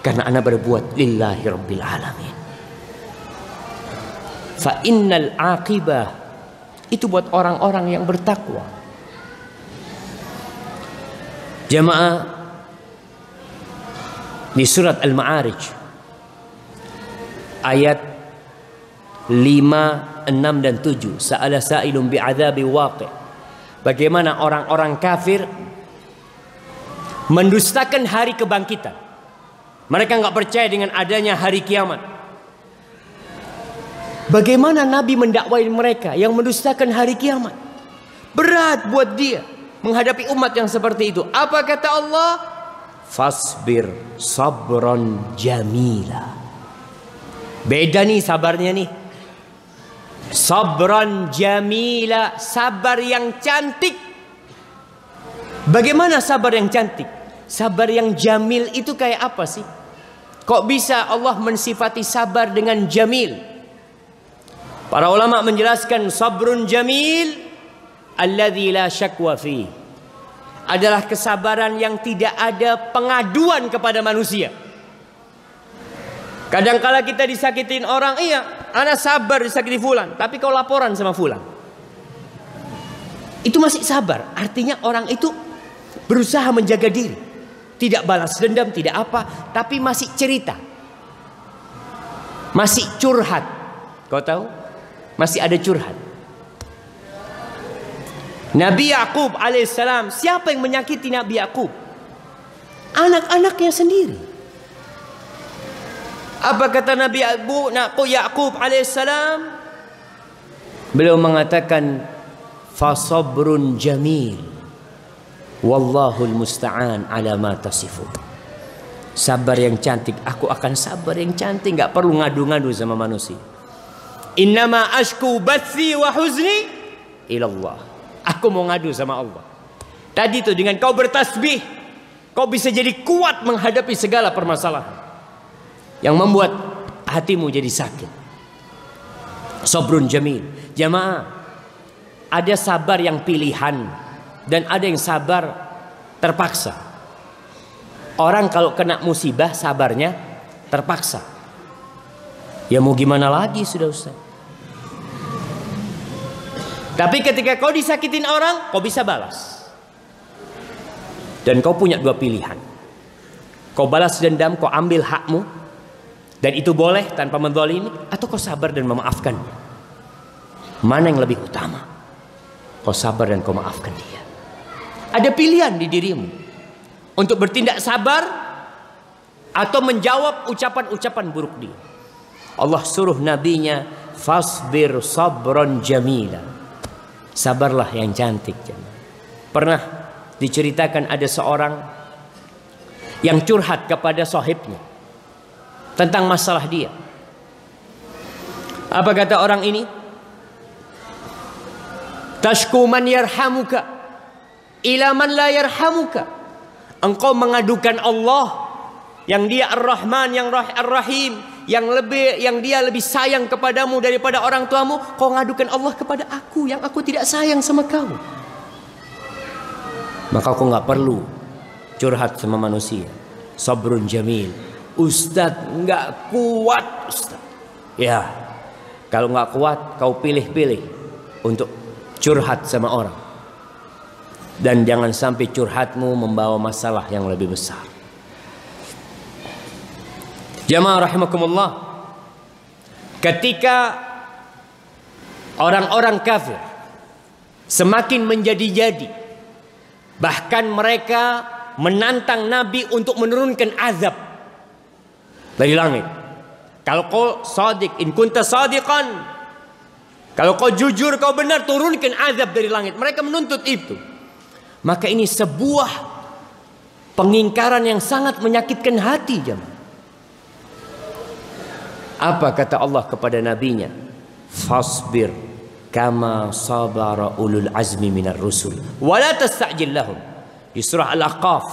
Karena anda berbuat lillahi rabbil alamin. Fa innal aqibah itu buat orang-orang yang bertakwa. Jamaah di surat Al-Ma'arij ayat 5, 6 dan 7. Sa'ala sa'ilun bi'adzabi waqi'. Bagaimana orang-orang kafir mendustakan hari kebangkitan. Mereka nggak percaya dengan adanya hari kiamat. Bagaimana Nabi mendakwai mereka yang mendustakan hari kiamat? Berat buat dia menghadapi umat yang seperti itu. Apa kata Allah? Fasbir sabron jamila. Beda nih sabarnya nih. Sabran jamila, sabar yang cantik. Bagaimana sabar yang cantik? Sabar yang jamil itu kayak apa sih? Kok bisa Allah mensifati sabar dengan jamil? Para ulama menjelaskan sabrun jamil alladzi la syakwa fi adalah kesabaran yang tidak ada pengaduan kepada manusia. Kadang-kala kita disakitin orang, iya, Anak sabar disakiti fulan, tapi kau laporan sama fulan. Itu masih sabar. Artinya orang itu berusaha menjaga diri. Tidak balas dendam, tidak apa, tapi masih cerita. Masih curhat. Kau tahu? Masih ada curhat. Nabi Yakub alaihissalam, siapa yang menyakiti Nabi Yakub? Anak-anaknya sendiri. Apa kata Nabi Abu Nabi Yakub alaihissalam? Beliau mengatakan fasabrun jamil wallahu musta'an ala ma tasifu. Sabar yang cantik, aku akan sabar yang cantik, nggak perlu ngadu-ngadu sama manusia. Innama ashku bathi wa huzni ilallah. Aku mau ngadu sama Allah. Tadi tuh dengan kau bertasbih, kau bisa jadi kuat menghadapi segala permasalahan yang membuat hatimu jadi sakit. Sobrun jamil. Jamaah, ada sabar yang pilihan dan ada yang sabar terpaksa. Orang kalau kena musibah sabarnya terpaksa. Ya mau gimana lagi sudah Ustaz. Tapi ketika kau disakitin orang, kau bisa balas. Dan kau punya dua pilihan. Kau balas dendam, kau ambil hakmu, dan itu boleh tanpa mendolimi atau kau sabar dan memaafkan mana yang lebih utama kau sabar dan kau maafkan dia Ada pilihan di dirimu untuk bertindak sabar atau menjawab ucapan-ucapan buruk dia. Allah suruh nabinya fasbir sabron jamila. Sabarlah yang cantik. Pernah diceritakan ada seorang yang curhat kepada sahibnya tentang masalah dia. Apa kata orang ini? Tashku man yarhamuka ila man la yarhamuka. Engkau mengadukan Allah yang dia Ar-Rahman, yang Ar-Rahim, yang lebih yang dia lebih sayang kepadamu daripada orang tuamu, kau ngadukan Allah kepada aku yang aku tidak sayang sama kau. Maka kau nggak perlu curhat sama manusia. Sabrun jamil. Ustadz nggak kuat Ustadz. Ya, kalau nggak kuat kau pilih-pilih untuk curhat sama orang. Dan jangan sampai curhatmu membawa masalah yang lebih besar. Jamaah rahimakumullah. Ketika orang-orang kafir semakin menjadi-jadi bahkan mereka menantang nabi untuk menurunkan azab dari langit. Kalau kau sadik, in kunta sadiqan, kalau kau jujur, kau benar, turunkan azab dari langit. Mereka menuntut itu. Maka ini sebuah pengingkaran yang sangat menyakitkan hati jemaah. Apa kata Allah kepada nabinya? Fasbir kama sabara ulul azmi minar rusul. Wala tasta'jil lahum. Di surah Al-Aqaf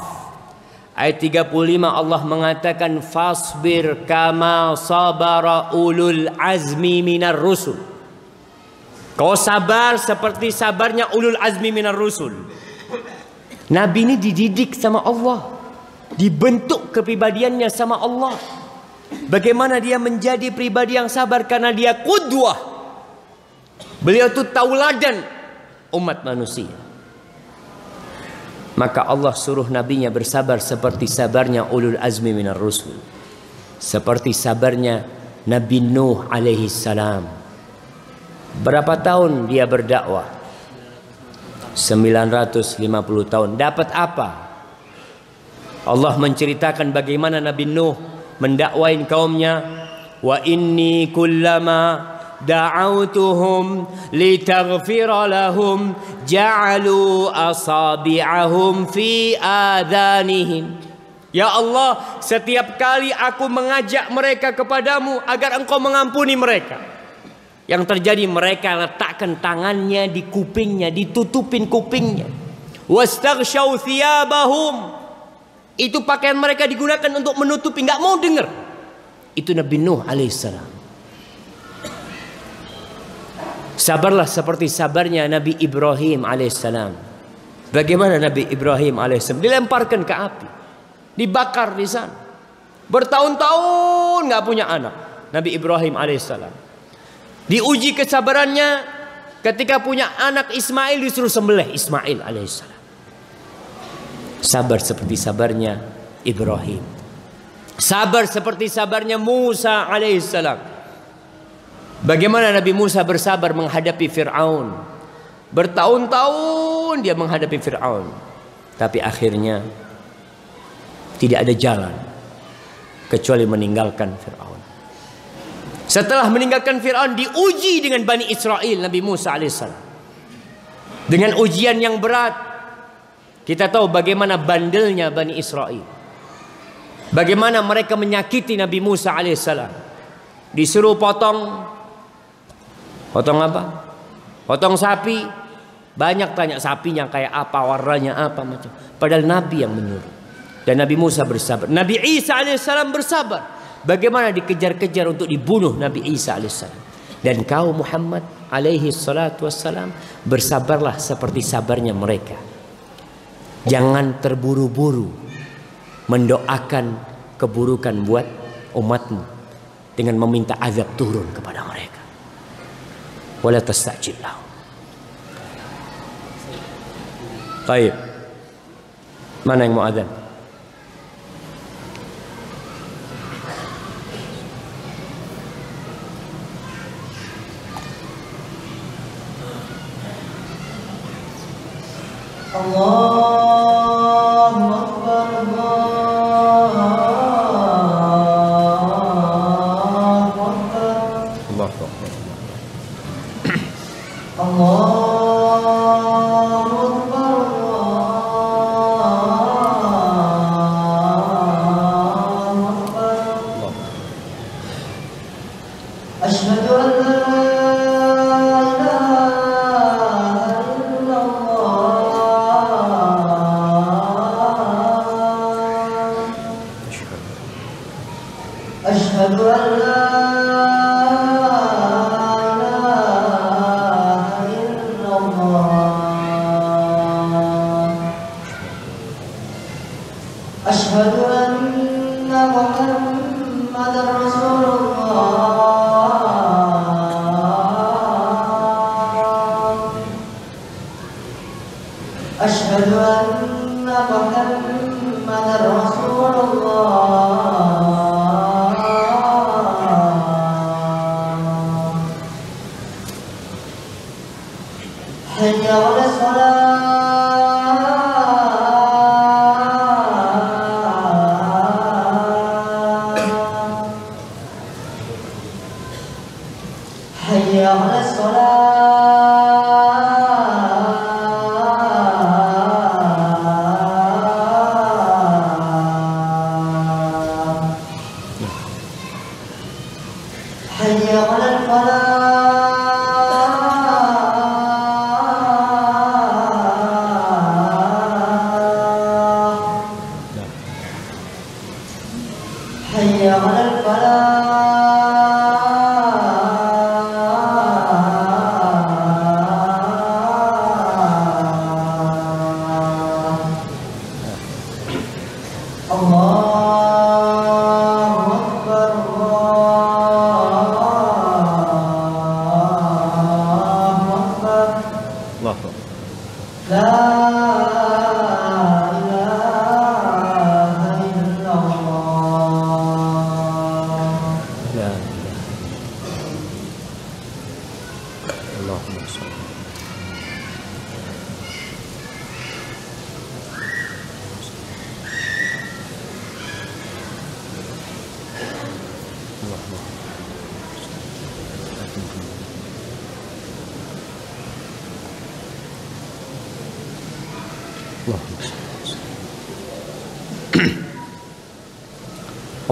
ayat 35 Allah mengatakan fasbir kama sabara ulul azmi minar rusul. Kau sabar seperti sabarnya ulul azmi minar rusul. Nabi ini dididik sama Allah. Dibentuk kepribadiannya sama Allah. Bagaimana dia menjadi pribadi yang sabar karena dia kudwah. Beliau itu tauladan umat manusia. Maka Allah suruh nabinya bersabar seperti sabarnya ulul azmi minar rusul. Seperti sabarnya Nabi Nuh alaihi salam. Berapa tahun dia berdakwah? 950 tahun. Dapat apa? Allah menceritakan bagaimana Nabi Nuh mendakwain kaumnya wa inni kullama da'awtuhum litaghfira lahum ja'alu asabi'ahum fi adanihim Ya Allah, setiap kali aku mengajak mereka kepadamu agar engkau mengampuni mereka. Yang terjadi mereka letakkan tangannya di kupingnya, ditutupin kupingnya. Wastaghshaw thiyabahum itu pakaian mereka digunakan untuk menutupi, nggak mau dengar. Itu Nabi Nuh alaihissalam. Sabarlah seperti sabarnya Nabi Ibrahim alaihissalam. Bagaimana Nabi Ibrahim alaihissalam dilemparkan ke api, dibakar di sana. Bertahun-tahun nggak punya anak. Nabi Ibrahim alaihissalam. Diuji kesabarannya ketika punya anak Ismail disuruh sembelih Ismail alaihissalam. Sabar seperti sabarnya Ibrahim. Sabar seperti sabarnya Musa alaihissalam. Bagaimana Nabi Musa bersabar menghadapi Fir'aun. Bertahun-tahun dia menghadapi Fir'aun. Tapi akhirnya tidak ada jalan. Kecuali meninggalkan Fir'aun. Setelah meninggalkan Fir'aun diuji dengan Bani Israel Nabi Musa alaihissalam. Dengan ujian yang berat. Kita tahu bagaimana bandelnya Bani Israel. Bagaimana mereka menyakiti Nabi Musa alaihissalam. Disuruh potong. Potong apa? Potong sapi. Banyak tanya sapinya kayak apa, warnanya apa macam. Padahal Nabi yang menyuruh. Dan Nabi Musa bersabar. Nabi Isa alaihissalam bersabar. Bagaimana dikejar-kejar untuk dibunuh Nabi Isa alaihissalam. Dan kau Muhammad alaihi salatu wassalam bersabarlah seperti sabarnya mereka. Jangan terburu-buru mendoakan keburukan buat umatmu dengan meminta azab turun kepada mereka. Wala tastajil Baik. Mana yang mau azan? Allah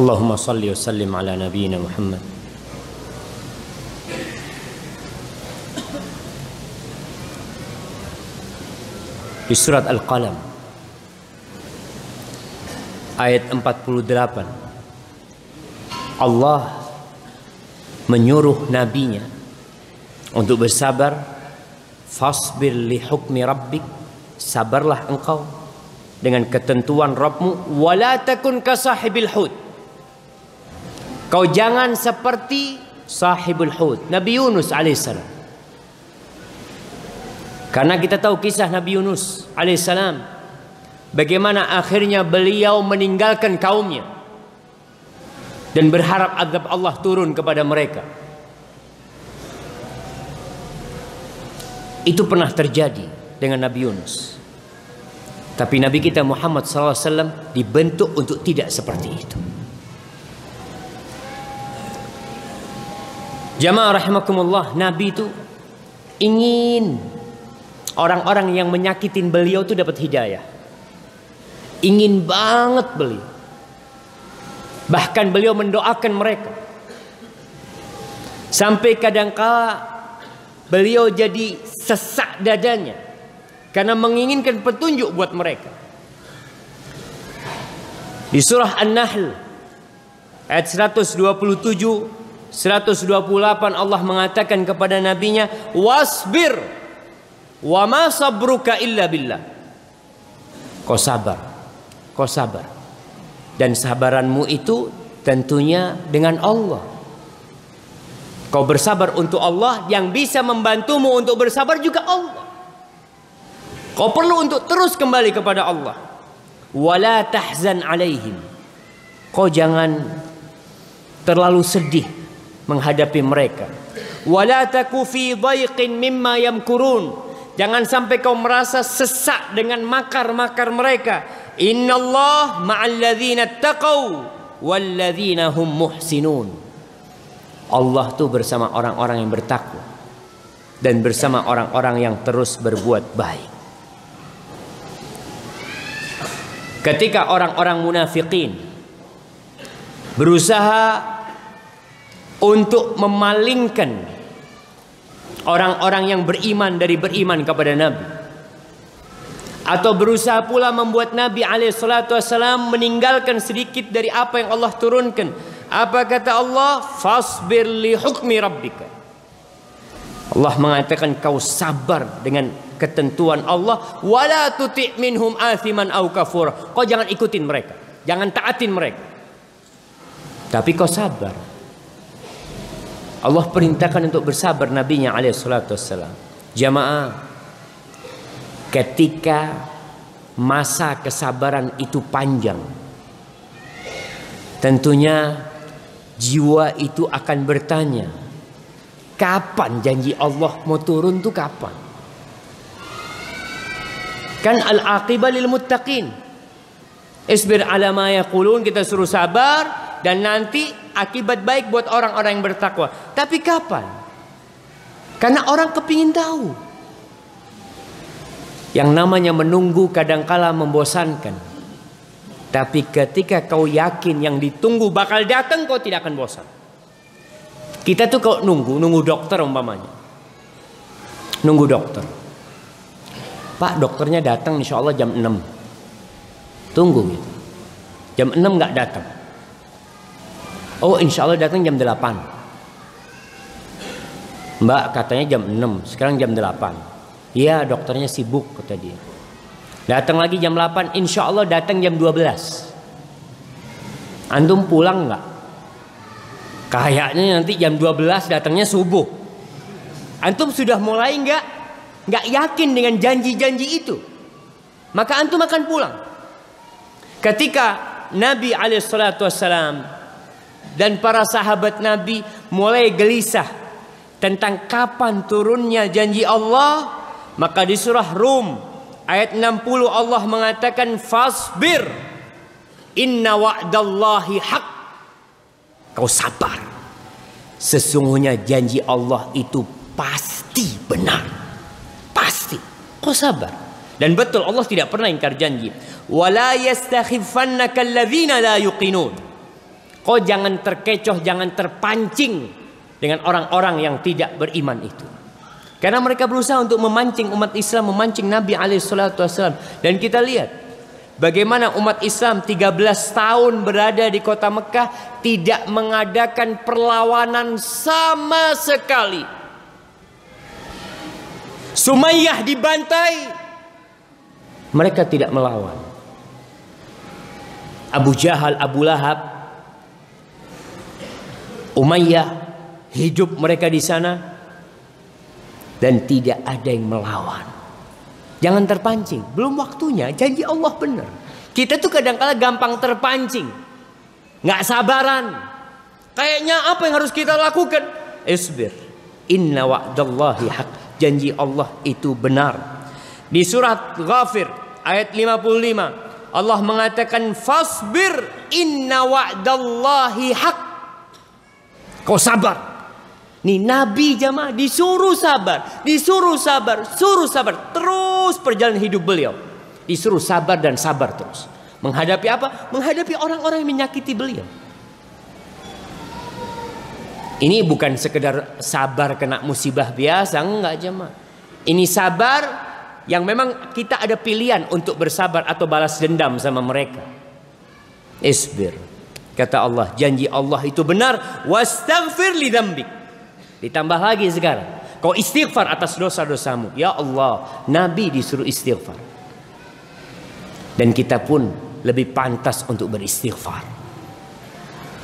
اللهم صل وسلم على نبينا محمد di surat Al-Qalam ayat 48 Allah menyuruh nabinya untuk bersabar fasbir li hukmi rabbik sabarlah engkau dengan ketentuan Rabbmu wala takun kasahibil hud. Kau jangan seperti sahibul hud Nabi Yunus alaihissalam karena kita tahu kisah Nabi Yunus alaihissalam bagaimana akhirnya beliau meninggalkan kaumnya dan berharap azab Allah turun kepada mereka. Itu pernah terjadi dengan Nabi Yunus. Tapi Nabi kita Muhammad SAW dibentuk untuk tidak seperti itu. Jamaah rahimakumullah, Nabi itu ingin orang-orang yang menyakitin beliau itu dapat hidayah. Ingin banget beliau. Bahkan beliau mendoakan mereka. Sampai kadangkala beliau jadi sesak dadanya karena menginginkan petunjuk buat mereka. Di surah An-Nahl ayat 127 128 Allah mengatakan kepada nabinya wasbir Wa ma sabruka illa billah. Kau sabar. Kau sabar. Dan sabaranmu itu tentunya dengan Allah. Kau bersabar untuk Allah yang bisa membantumu untuk bersabar juga Allah. Kau perlu untuk terus kembali kepada Allah. Wala tahzan alaihim. Kau jangan terlalu sedih menghadapi mereka. Wala taku fi dhaiqin mimma yamkurun Jangan sampai kau merasa sesak dengan makar-makar mereka. Innallah ma'alladzina taqau walladzina hum muhsinun. Allah tuh bersama orang-orang yang bertakwa dan bersama orang-orang yang terus berbuat baik. Ketika orang-orang munafikin berusaha untuk memalingkan orang-orang yang beriman dari beriman kepada Nabi atau berusaha pula membuat Nabi alaihissalam meninggalkan sedikit dari apa yang Allah turunkan. Apa kata Allah? Fasbir li hukmi rabbika. Allah mengatakan kau sabar dengan ketentuan Allah wala tuti minhum athiman au kafur. Kau jangan ikutin mereka, jangan taatin mereka. Tapi kau sabar. Allah perintahkan untuk bersabar nabinya alaihi salatu wassalam. Jamaah ketika masa kesabaran itu panjang tentunya jiwa itu akan bertanya kapan janji Allah mau turun tuh kapan kan al-aqibah lil muttaqin isbir ala ma yaqulun kita suruh sabar dan nanti akibat baik buat orang-orang yang bertakwa. Tapi kapan? Karena orang kepingin tahu. Yang namanya menunggu kadangkala membosankan. Tapi ketika kau yakin yang ditunggu bakal datang kau tidak akan bosan. Kita tuh kalau nunggu nunggu dokter umpamanya. Nunggu dokter Pak dokternya datang insya Allah jam 6 Tunggu gitu. Jam 6 nggak datang. Oh insya Allah datang jam 8 Mbak katanya jam 6 Sekarang jam 8 Iya dokternya sibuk kata dia. Datang lagi jam 8 Insya Allah datang jam 12 Antum pulang nggak? Kayaknya nanti jam 12 datangnya subuh. Antum sudah mulai nggak nggak yakin dengan janji-janji itu, maka antum akan pulang. Ketika Nabi Alaihissalam dan para sahabat Nabi mulai gelisah tentang kapan turunnya janji Allah, maka di surah Rum ayat 60 Allah mengatakan fasbir inna wa'dallahi haq. Kau sabar. Sesungguhnya janji Allah itu pasti benar. Pasti. Kau sabar. Dan betul Allah tidak pernah ingkar janji. Wala yastakhifannaka alladzina la yuqinun. Kau jangan terkecoh, jangan terpancing dengan orang-orang yang tidak beriman itu. Karena mereka berusaha untuk memancing umat Islam, memancing Nabi alaihissalam. Dan kita lihat bagaimana umat Islam 13 tahun berada di kota Mekah tidak mengadakan perlawanan sama sekali Sumayyah dibantai. Mereka tidak melawan. Abu Jahal, Abu Lahab, Umayyah hidup mereka di sana dan tidak ada yang melawan. Jangan terpancing, belum waktunya. Janji Allah benar. Kita tuh kadang-kala gampang terpancing, nggak sabaran. Kayaknya apa yang harus kita lakukan? Isbir. Inna wa'dallahi haq janji Allah itu benar. Di surat Ghafir ayat 55 Allah mengatakan fasbir inna wa'dallahi haq. Kau sabar. Nih Nabi jamaah disuruh sabar, disuruh sabar, suruh sabar. Terus perjalanan hidup beliau. Disuruh sabar dan sabar terus. Menghadapi apa? Menghadapi orang-orang yang menyakiti beliau. Ini bukan sekedar sabar kena musibah biasa, enggak jemaah. Ini sabar yang memang kita ada pilihan untuk bersabar atau balas dendam sama mereka. Isbir. Kata Allah, janji Allah itu benar. Wastaghfir li. Ditambah lagi sekarang. Kau istighfar atas dosa-dosamu. Ya Allah, Nabi disuruh istighfar. Dan kita pun lebih pantas untuk beristighfar.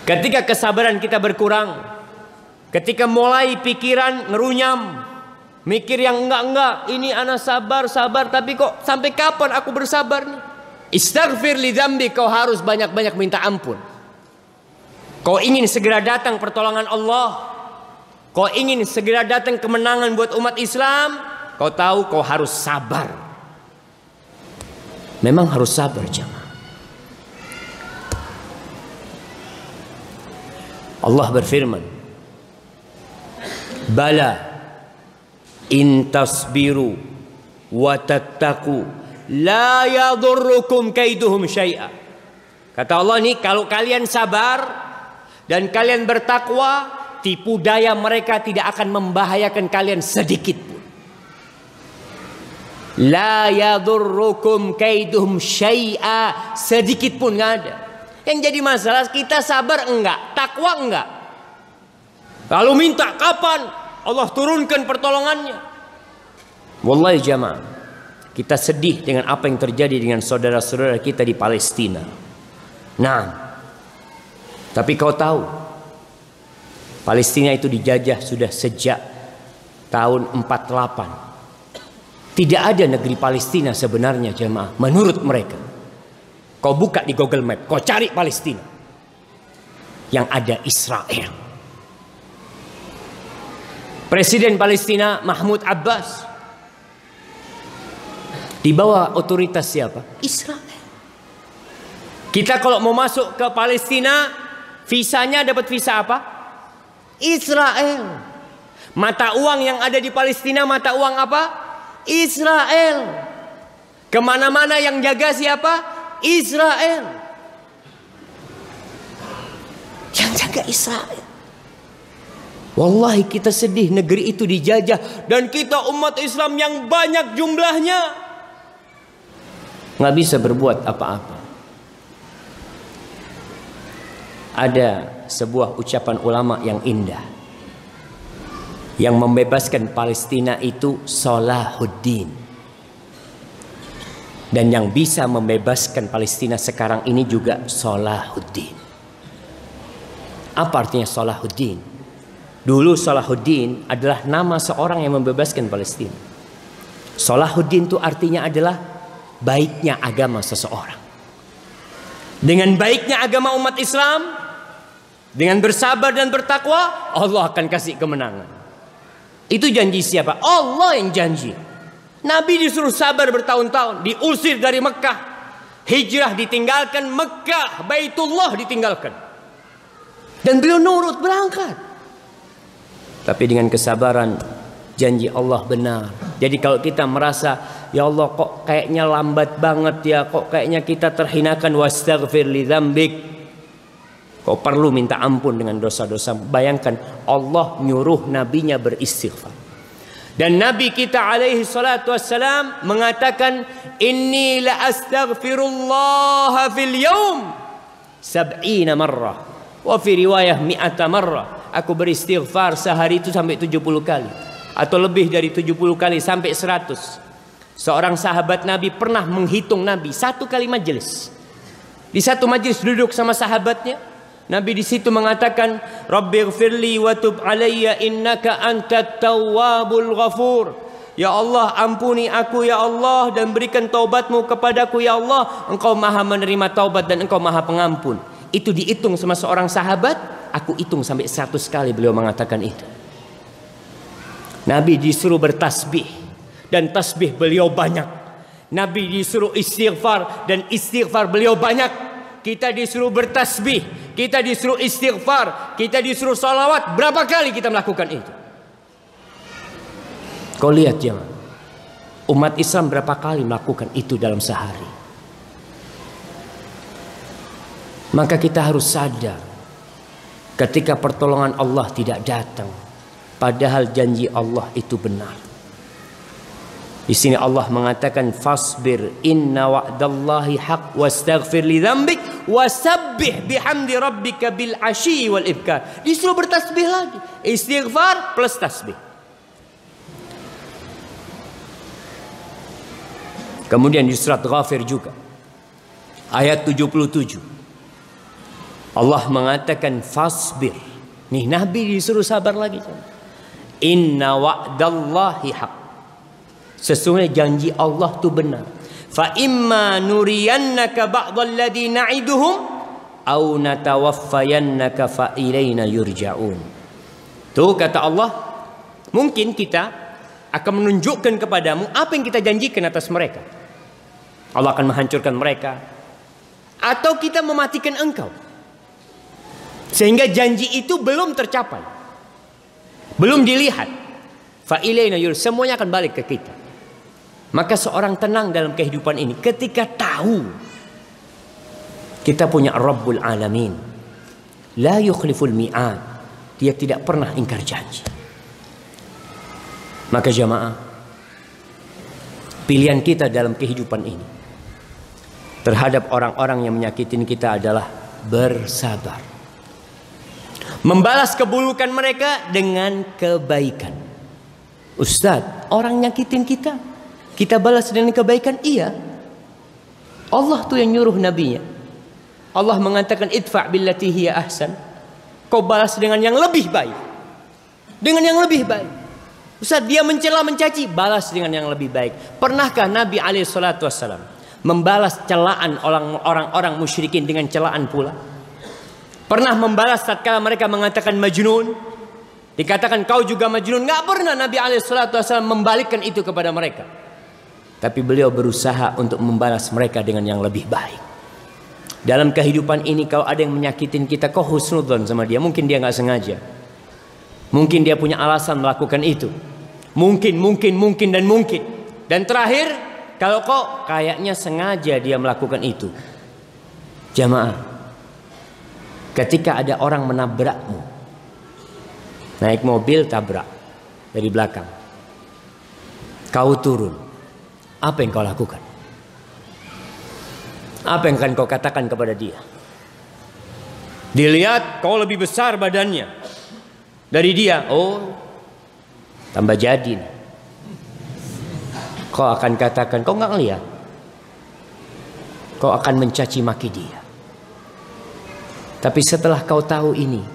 Ketika kesabaran kita berkurang, Ketika mulai pikiran ngerunyam, mikir yang enggak-enggak, ini anak sabar, sabar, tapi kok sampai kapan aku bersabar nih? Istighfir li dzambi, kau harus banyak-banyak minta ampun. Kau ingin segera datang pertolongan Allah. Kau ingin segera datang kemenangan buat umat Islam. Kau tahu kau harus sabar. Memang harus sabar jemaah. Allah berfirman Bala In tasbiru wa tattaku la yadurrukum kaiduhum syai'a. Kata Allah nih kalau kalian sabar dan kalian bertakwa, tipu daya mereka tidak akan membahayakan kalian sedikit pun. La yadurrukum kaiduhum syai'a, sedikit pun nggak ada. Yang jadi masalah kita sabar enggak, takwa enggak. Lalu minta kapan Allah turunkan pertolongannya. Wallahi jamaah, kita sedih dengan apa yang terjadi dengan saudara-saudara kita di Palestina. Nah, tapi kau tahu, Palestina itu dijajah sudah sejak tahun 48. Tidak ada negeri Palestina sebenarnya jemaah menurut mereka. Kau buka di Google Map, kau cari Palestina. Yang ada Israel. Presiden Palestina Mahmud Abbas di bawah otoritas siapa? Israel. Kita kalau mau masuk ke Palestina, visanya dapat visa apa? Israel. Mata uang yang ada di Palestina mata uang apa? Israel. Ke mana-mana yang jaga siapa? Israel. Yang jaga Israel. Wallahi kita sedih negeri itu dijajah dan kita umat Islam yang banyak jumlahnya nggak bisa berbuat apa-apa. Ada sebuah ucapan ulama yang indah yang membebaskan Palestina itu Salahuddin dan yang bisa membebaskan Palestina sekarang ini juga Salahuddin. Apa artinya Salahuddin? Dulu Salahuddin adalah nama seorang yang membebaskan Palestina. Salahuddin itu artinya adalah baiknya agama seseorang. Dengan baiknya agama umat Islam, dengan bersabar dan bertakwa, Allah akan kasih kemenangan. Itu janji siapa? Allah yang janji. Nabi disuruh sabar bertahun-tahun, diusir dari Mekah. Hijrah ditinggalkan, Mekah, Baitullah ditinggalkan. Dan beliau nurut berangkat. Tapi dengan kesabaran janji Allah benar. Jadi kalau kita merasa ya Allah kok kayaknya lambat banget ya, kok kayaknya kita terhinakan wastaghfir li dzambik. Kok perlu minta ampun dengan dosa-dosa. Bayangkan Allah nyuruh nabinya beristighfar. Dan Nabi kita alaihi salatu wassalam mengatakan inni la astaghfirullah fil yaum sab'ina marrah wa fi riwayah mi'ata marrah aku beristighfar sehari itu sampai 70 kali. Atau lebih dari 70 kali sampai 100 seorang sahabat Nabi pernah menghitung Nabi satu kali majelis di satu majelis duduk sama sahabatnya Nabi di situ mengatakan Rabbighfirli wa tub alayya innaka antat tawwabul ghafur. Ya Allah ampuni aku ya Allah dan berikan taubatmu kepadaku ya Allah. Engkau maha menerima taubat dan engkau maha pengampun. Itu dihitung sama seorang sahabat Aku hitung sampai 100 kali beliau mengatakan itu. Nabi disuruh bertasbih dan tasbih beliau banyak. Nabi disuruh istighfar dan istighfar beliau banyak. Kita disuruh bertasbih, kita disuruh istighfar, kita disuruh salawat. Berapa kali kita melakukan itu? Kau lihat jangan. Umat Islam berapa kali melakukan itu dalam sehari? Maka kita harus sadar ketika pertolongan Allah tidak datang. Padahal janji Allah itu benar. Di sini Allah mengatakan fasbir inna wa'dallahi haq wastaghfir li dzambik wasabbih bihamdi rabbika bil ashi wal ibkar disuruh bertasbih lagi. Istighfar plus tasbih. Kemudian di surat Ghafir juga. Ayat 77 Allah mengatakan fasbir. Nih Nabi disuruh sabar lagi. Inna wa'dallahi haq. Sesungguhnya janji Allah itu benar. Fa imma nuriyannaka ba'dal ladzi na'iduhum au natawaffayannaka fa ilaina yurja'un. Tuh kata Allah, mungkin kita akan menunjukkan kepadamu apa yang kita janjikan atas mereka. Allah akan menghancurkan mereka atau kita mematikan engkau. Sehingga janji itu belum tercapai. Belum dilihat. Semuanya akan balik ke kita. Maka seorang tenang dalam kehidupan ini ketika tahu kita punya Rabbul Alamin. La yukhliful mi'ad. Dia tidak pernah ingkar janji. Maka jamaah pilihan kita dalam kehidupan ini terhadap orang-orang yang menyakitin kita adalah bersabar. Membalas keburukan mereka dengan kebaikan. Ustadz, orang nyakitin kita, kita balas dengan kebaikan? Iya. Allah tuh yang nyuruh nabinya. Allah mengatakan idfa billati hiya ahsan. Kau balas dengan yang lebih baik. Dengan yang lebih baik. Ustaz dia mencela mencaci, balas dengan yang lebih baik. Pernahkah Nabi alaihi salatu wassalam membalas celaan orang-orang musyrikin dengan celaan pula? Pernah membalas tatkala mereka mengatakan majnun? Dikatakan kau juga majnun. Nggak pernah Nabi wassalam membalikkan itu kepada mereka. Tapi beliau berusaha untuk membalas mereka dengan yang lebih baik. Dalam kehidupan ini kau ada yang menyakitin kita, kau husnudon sama dia. Mungkin dia nggak sengaja. Mungkin dia punya alasan melakukan itu. Mungkin, mungkin, mungkin dan mungkin. Dan terakhir, kalau kok kayaknya sengaja dia melakukan itu. Jamaah, ketika ada orang menabrakmu, naik mobil tabrak dari belakang, kau turun, apa yang kau lakukan? Apa yang akan kau katakan kepada dia? Dilihat kau lebih besar badannya dari dia. Oh, tambah jadi. Kau akan katakan, kau nggak ngeliat. Kau akan mencaci maki dia. Tapi setelah kau tahu ini,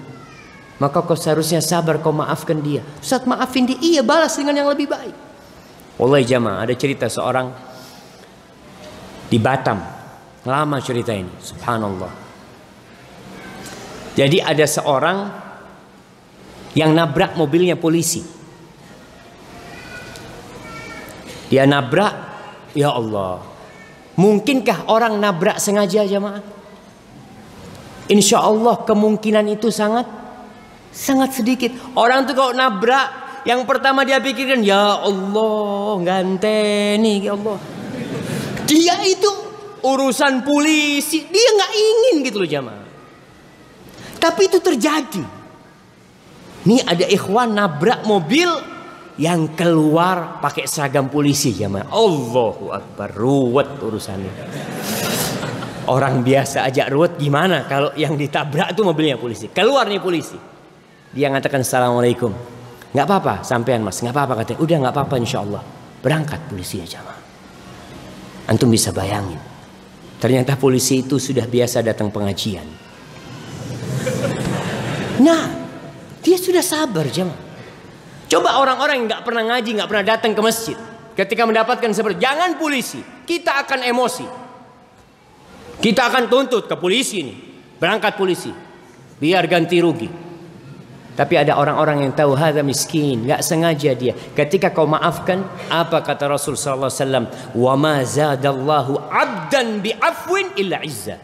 maka kau seharusnya sabar kau maafkan dia. Saat maafin dia, iya balas dengan yang lebih baik. Oleh jamaah ada cerita seorang di Batam Lama cerita ini, subhanallah. Jadi ada seorang yang nabrak mobilnya polisi. Dia nabrak, ya Allah. Mungkinkah orang nabrak sengaja jemaah? Insya Allah kemungkinan itu sangat sangat sedikit. Orang tuh kalau nabrak, yang pertama dia pikirkan, ya Allah, ganteni, ya Allah. Dia itu urusan polisi dia nggak ingin gitu loh jamaah tapi itu terjadi Nih ada ikhwan nabrak mobil yang keluar pakai seragam polisi jamaah Allahu Akbar ruwet urusannya orang biasa aja ruwet gimana? Kalau yang ditabrak itu mobilnya polisi. Keluar nih polisi. Dia ngatakan assalamualaikum. Nggak apa-apa sampean mas. Nggak apa-apa katanya. Udah nggak apa-apa insya Allah berangkat polisi ya jamaah. Antum bisa bayangin. Ternyata polisi itu sudah biasa datang pengajian. Nah, dia sudah sabar jemaah. Coba orang-orang yang nggak pernah ngaji, nggak pernah datang ke masjid, ketika mendapatkan seperti jangan polisi, kita akan emosi. Kita akan tuntut ke polisi ini, berangkat polisi, biar ganti rugi. Tapi ada orang-orang yang tahu hadza miskin, nggak sengaja dia. Ketika kau maafkan, apa kata Rasul sallallahu alaihi wasallam? "Wa ma zadallahu 'abdan bi afwin illa izza."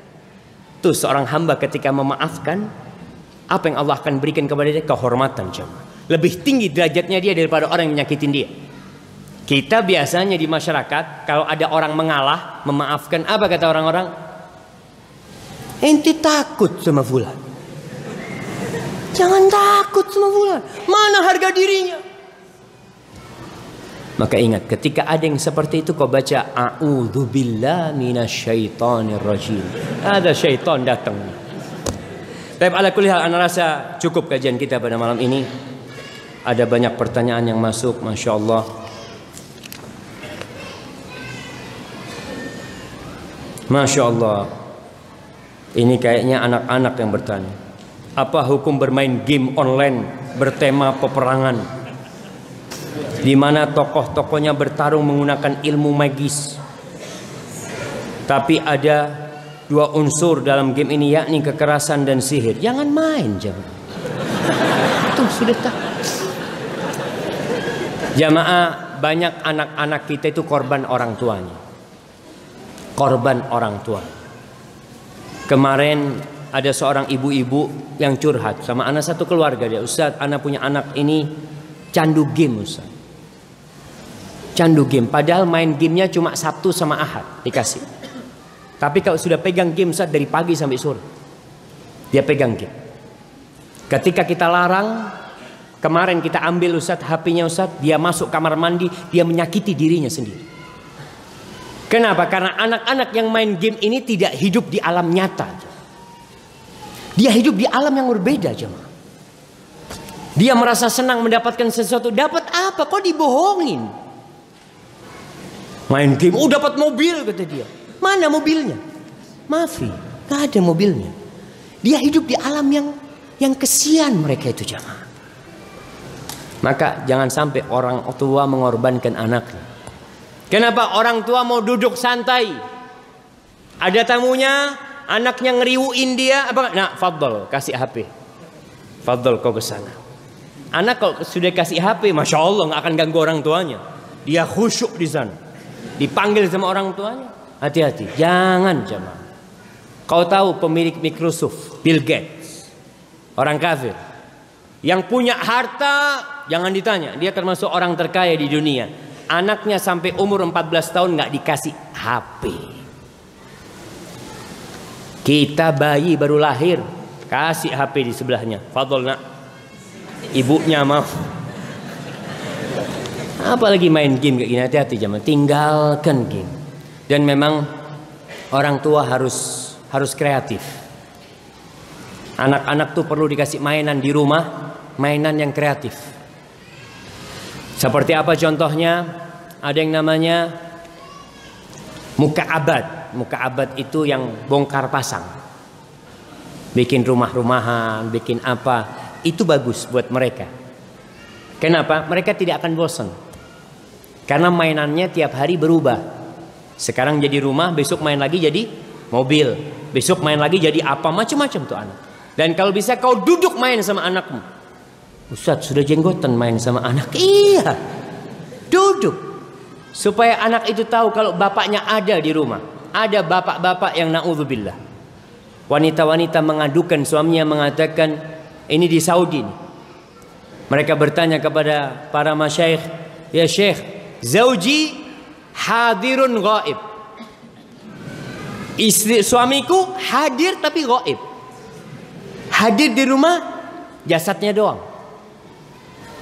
Tuh seorang hamba ketika memaafkan, apa yang Allah akan berikan kepada dia? Kehormatan jemaah. Lebih tinggi derajatnya dia daripada orang yang menyakitin dia. Kita biasanya di masyarakat kalau ada orang mengalah, memaafkan, apa kata orang-orang? Ente takut sama fulan. Jangan takut semua bulan. Mana harga dirinya? Maka ingat ketika ada yang seperti itu kau baca a'udzubillah minasyaitonir rajim. Ada syaitan datang. Tapi ala kulli hal ana rasa cukup kajian kita pada malam ini. Ada banyak pertanyaan yang masuk, Masya Allah. Masya Allah. Ini kayaknya anak-anak yang bertanya. Apa hukum bermain game online bertema peperangan? Di mana tokoh-tokohnya bertarung menggunakan ilmu magis. Tapi ada dua unsur dalam game ini yakni kekerasan dan sihir. Jangan main jamaah. Itu sudah tak. Jamaah banyak anak-anak kita itu korban orang tuanya. Korban orang tua. Kemarin ada seorang ibu-ibu yang curhat sama anak satu keluarga dia Ustaz anak punya anak ini candu game Ustaz Candu game. Padahal main gamenya cuma Sabtu sama Ahad dikasih. Tapi kalau sudah pegang game saat dari pagi sampai sore. Dia pegang game. Ketika kita larang, kemarin kita ambil Ustaz HP-nya Ustaz, dia masuk kamar mandi, dia menyakiti dirinya sendiri. Kenapa? Karena anak-anak yang main game ini tidak hidup di alam nyata. Dia hidup di alam yang berbeda, jemaah. Dia merasa senang mendapatkan sesuatu. Dapat apa? Kok dibohongin? Main game, oh dapat mobil kata dia. Mana mobilnya? Maafi, nggak ada mobilnya. Dia hidup di alam yang yang kesian mereka itu jamaah. Maka jangan sampai orang tua mengorbankan anaknya. Kenapa orang tua mau duduk santai? Ada tamunya, anaknya ngeriuin dia apa? Nah, fadl kasih HP. Fadl kau ke sana. Anak kalau sudah kasih HP, masya Allah nggak akan ganggu orang tuanya. Dia khusyuk di sana. Dipanggil sama orang tuanya. Hati-hati, jangan jamaah. Kau tahu pemilik Microsoft, Bill Gates, orang kafir, yang punya harta, jangan ditanya, dia termasuk orang terkaya di dunia. Anaknya sampai umur 14 tahun nggak dikasih HP. Kita bayi baru lahir, kasih HP di sebelahnya. Fadol nak, ibunya mau. Apalagi main game kayak gini hati-hati zaman. Tinggalkan game. Dan memang orang tua harus harus kreatif. Anak-anak tuh perlu dikasih mainan di rumah, mainan yang kreatif. Seperti apa contohnya? Ada yang namanya muka abad. Muka abad itu yang bongkar pasang. Bikin rumah-rumahan, bikin apa. Itu bagus buat mereka. Kenapa? Mereka tidak akan bosan. Karena mainannya tiap hari berubah. Sekarang jadi rumah, besok main lagi jadi mobil. Besok main lagi jadi apa macam-macam tuh anak. Dan kalau bisa kau duduk main sama anakmu. Ustaz sudah jenggotan main sama anak. Iya. Duduk. Supaya anak itu tahu kalau bapaknya ada di rumah. Ada bapak-bapak yang na'udzubillah. Wanita-wanita mengadukan suaminya mengatakan ini di Saudi. Mereka bertanya kepada para masyayikh, "Ya Syekh, Zauji hadirun gaib. Istri suamiku hadir tapi gaib. Hadir di rumah jasadnya doang.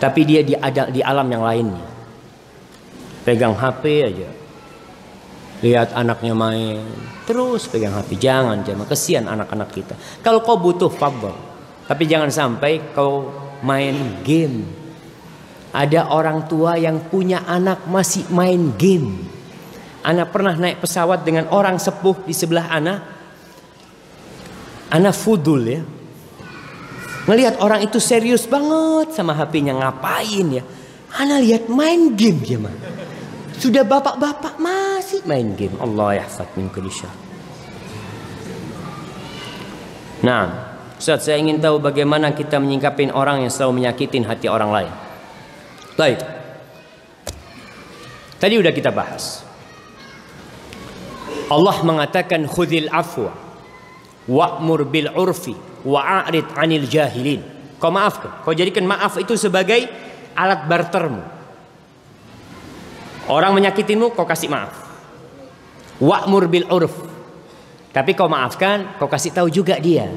Tapi dia di ada di alam yang lainnya. Pegang HP aja. Lihat anaknya main, terus pegang HP. Jangan, jangan kesian anak-anak kita. Kalau kau butuh fabel, tapi jangan sampai kau main game ada orang tua yang punya anak masih main game. Anak pernah naik pesawat dengan orang sepuh di sebelah anak. Anak fudul ya. Ngelihat orang itu serius banget sama HP-nya ngapain ya. Anak lihat main game dia mah. Sudah bapak-bapak masih main game. Allah yahfad min kulli Nah, Ustaz saya ingin tahu bagaimana kita menyingkapin orang yang selalu menyakitin hati orang lain. Baik. Tadi udah kita bahas. Allah mengatakan khudil afwa wa'mur bil urfi wa'arid 'anil jahilin. Kau maafkan. Kau jadikan maaf itu sebagai alat bartermu. Orang menyakitimu kau kasih maaf. Wa'mur bil urf. Tapi kau maafkan, kau kasih tahu juga dia.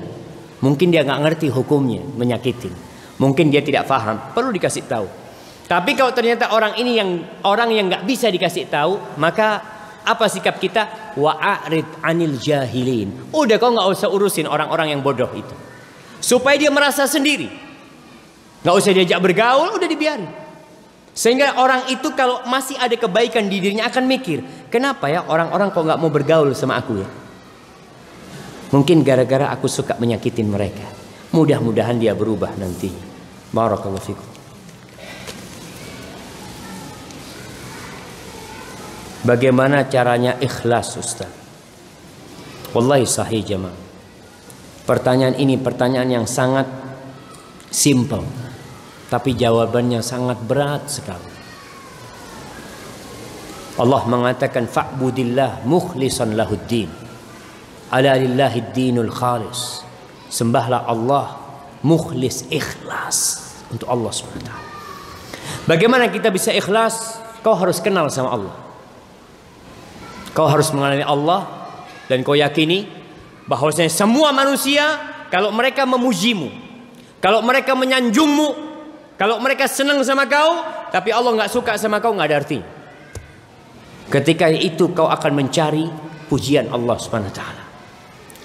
Mungkin dia nggak ngerti hukumnya menyakitin. Mungkin dia tidak paham, perlu dikasih tahu. Tapi kalau ternyata orang ini yang orang yang nggak bisa dikasih tahu, maka apa sikap kita? Wa'arid anil jahilin. Udah kau nggak usah urusin orang-orang yang bodoh itu. Supaya dia merasa sendiri. Nggak usah diajak bergaul, udah dibiarin. Sehingga orang itu kalau masih ada kebaikan di dirinya akan mikir, kenapa ya orang-orang kok nggak mau bergaul sama aku ya? Mungkin gara-gara aku suka menyakitin mereka. Mudah-mudahan dia berubah nanti. Barakallahu fikum. Bagaimana caranya ikhlas Ustaz? Wallahi sahih jemaah. Pertanyaan ini pertanyaan yang sangat simple. Tapi jawabannya sangat berat sekali. Allah mengatakan fa'budillah mukhlisan lahuddin. Ala lillahi dinul khalis. Sembahlah Allah mukhlis ikhlas untuk Allah SWT. Bagaimana kita bisa ikhlas? kau harus kenal sama Allah. Kau harus mengenali Allah dan kau yakini bahwasanya semua manusia kalau mereka memujimu, kalau mereka menyanjungmu, kalau mereka senang sama kau, tapi Allah nggak suka sama kau nggak ada artinya. Ketika itu kau akan mencari pujian Allah Subhanahu wa taala.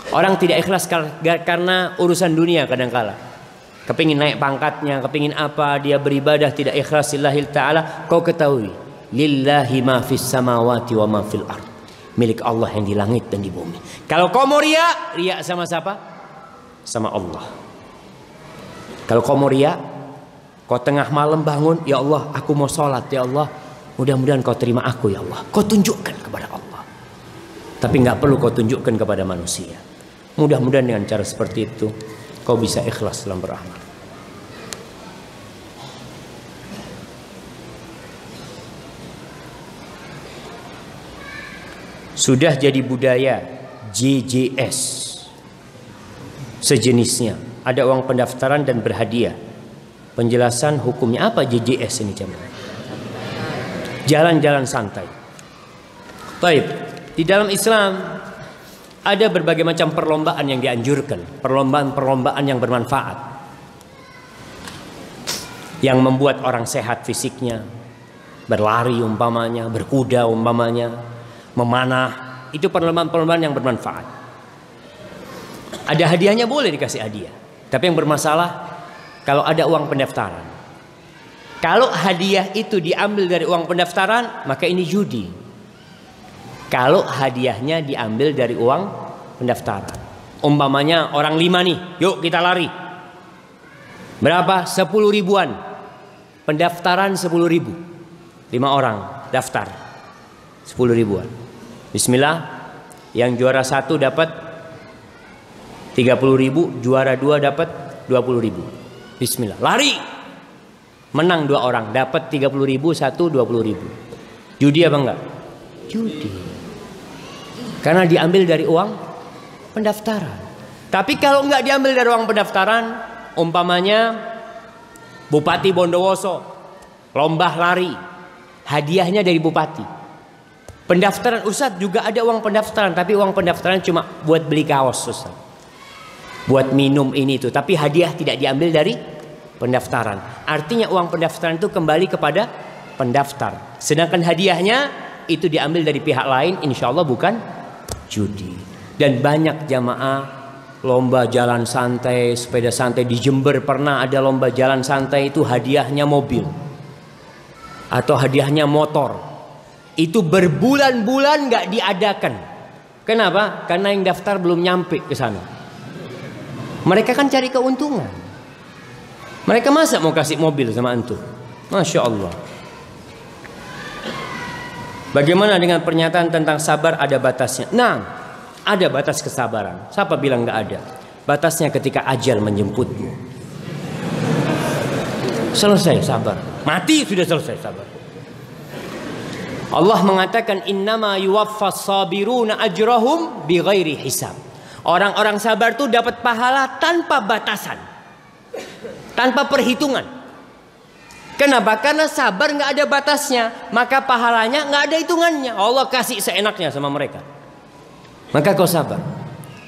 Orang tidak ikhlas karena urusan dunia kadang-kala. Kepingin naik pangkatnya, kepingin apa, dia beribadah tidak ikhlas lillahi ta'ala. Kau ketahui, lillahi ma fis samawati wa ma fil ard milik Allah yang di langit dan di bumi. Kalau kau mau ria, ria sama siapa? Sama Allah. Kalau kau mau ria, kau tengah malam bangun, ya Allah, aku mau sholat, ya Allah. Mudah-mudahan kau terima aku, ya Allah. Kau tunjukkan kepada Allah. Tapi nggak perlu kau tunjukkan kepada manusia. Mudah-mudahan dengan cara seperti itu, kau bisa ikhlas dalam beramal. Sudah jadi budaya JJS sejenisnya ada uang pendaftaran dan berhadiah. Penjelasan hukumnya apa JJS ini jemaah? Jalan-jalan santai. Baik di dalam Islam ada berbagai macam perlombaan yang dianjurkan perlombaan-perlombaan yang bermanfaat. Yang membuat orang sehat fisiknya berlari umpamanya berkuda umpamanya memanah, itu perlombaan-perlombaan yang bermanfaat. Ada hadiahnya boleh dikasih hadiah. Tapi yang bermasalah kalau ada uang pendaftaran. Kalau hadiah itu diambil dari uang pendaftaran, maka ini judi. Kalau hadiahnya diambil dari uang pendaftaran. Umpamanya orang lima nih, yuk kita lari. Berapa? Sepuluh ribuan. Pendaftaran sepuluh ribu. Lima orang daftar. Sepuluh ribuan. Bismillah. Yang juara satu dapat 30 ribu, juara dua dapat 20 ribu. Bismillah. Lari. Menang dua orang, dapat 30 ribu, satu 20 ribu. Judi apa enggak? Judi. Karena diambil dari uang pendaftaran. Tapi kalau enggak diambil dari uang pendaftaran, umpamanya Bupati Bondowoso lomba lari, hadiahnya dari bupati. Pendaftaran Ustaz juga ada uang pendaftaran, tapi uang pendaftaran cuma buat beli kaos Ustaz. Buat minum ini itu, tapi hadiah tidak diambil dari pendaftaran. Artinya uang pendaftaran itu kembali kepada pendaftar. Sedangkan hadiahnya itu diambil dari pihak lain, insya Allah bukan judi. Dan banyak jamaah lomba jalan santai, sepeda santai di Jember pernah ada lomba jalan santai itu hadiahnya mobil atau hadiahnya motor itu berbulan-bulan nggak diadakan. Kenapa? Karena yang daftar belum nyampe ke sana. Mereka kan cari keuntungan. Mereka masa mau kasih mobil sama antum? Masya Allah. Bagaimana dengan pernyataan tentang sabar ada batasnya? Nah, ada batas kesabaran. Siapa bilang nggak ada? Batasnya ketika ajal menjemputmu. Selesai sabar. Mati sudah selesai sabar. Allah mengatakan innama yuwaffas sabiruna ajrahum bighairi hisab. Orang-orang sabar itu dapat pahala tanpa batasan. Tanpa perhitungan. Kenapa? Karena sabar nggak ada batasnya, maka pahalanya nggak ada hitungannya. Allah kasih seenaknya sama mereka. Maka kau sabar.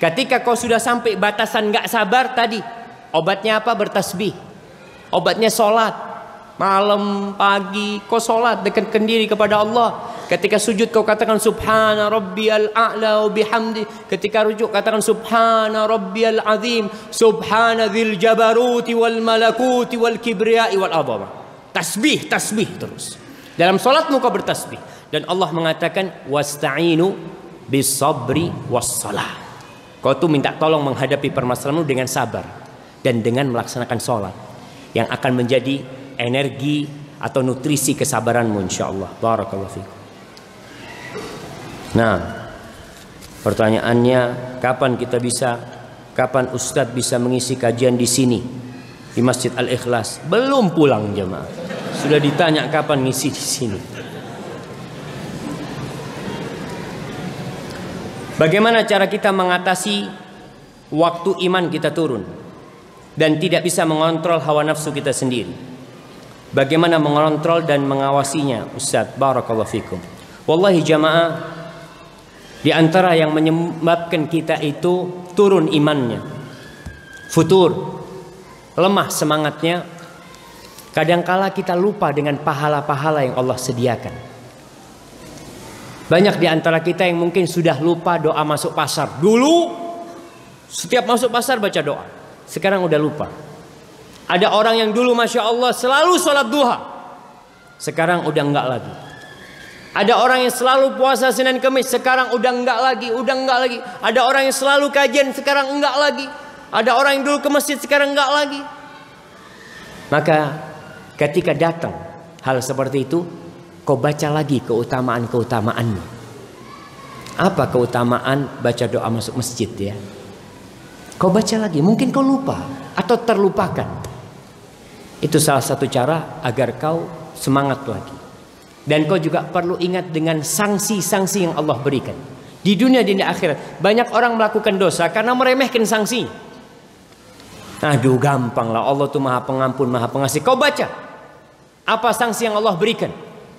Ketika kau sudah sampai batasan nggak sabar tadi, obatnya apa? Bertasbih. Obatnya sholat malam, pagi, kau solat dekatkan diri kepada Allah. Ketika sujud kau katakan subhana rabbiyal a'la bihamdi. Ketika rujuk katakan subhana rabbiyal azim, subhana dzil jabaruti wal malakuti wal kibriyai wal azama. Tasbih, tasbih terus. Dalam salatmu kau bertasbih dan Allah mengatakan wasta'inu bis sabri. Kau tuh minta tolong menghadapi permasalahanmu dengan sabar dan dengan melaksanakan salat yang akan menjadi energi atau nutrisi kesabaranmu insyaallah. Barakallahu fiik. Nah, pertanyaannya kapan kita bisa kapan Ustadz bisa mengisi kajian di sini di Masjid Al Ikhlas? Belum pulang jemaah. Sudah ditanya kapan ngisi di sini. Bagaimana cara kita mengatasi waktu iman kita turun dan tidak bisa mengontrol hawa nafsu kita sendiri? Bagaimana mengontrol dan mengawasinya Ustaz? Barakallahu fikum. Wallahi jamaah Di antara yang menyebabkan kita itu Turun imannya Futur Lemah semangatnya Kadangkala kita lupa dengan pahala-pahala yang Allah sediakan. Banyak di antara kita yang mungkin sudah lupa doa masuk pasar. Dulu Setiap masuk pasar baca doa. Sekarang udah lupa ada orang yang dulu Masya Allah selalu sholat duha. Sekarang udah enggak lagi. Ada orang yang selalu puasa Senin Kemis. Sekarang udah enggak lagi. Udah enggak lagi. Ada orang yang selalu kajian. Sekarang enggak lagi. Ada orang yang dulu ke masjid. Sekarang enggak lagi. Maka ketika datang hal seperti itu. Kau baca lagi keutamaan-keutamaannya. Apa keutamaan baca doa masuk masjid ya? Kau baca lagi. Mungkin kau lupa. Atau terlupakan. Itu salah satu cara agar kau semangat lagi. Dan kau juga perlu ingat dengan sanksi-sanksi yang Allah berikan. Di dunia dan di akhirat. Banyak orang melakukan dosa karena meremehkan sanksi. Aduh gampang lah. Allah tuh maha pengampun, maha pengasih. Kau baca. Apa sanksi yang Allah berikan?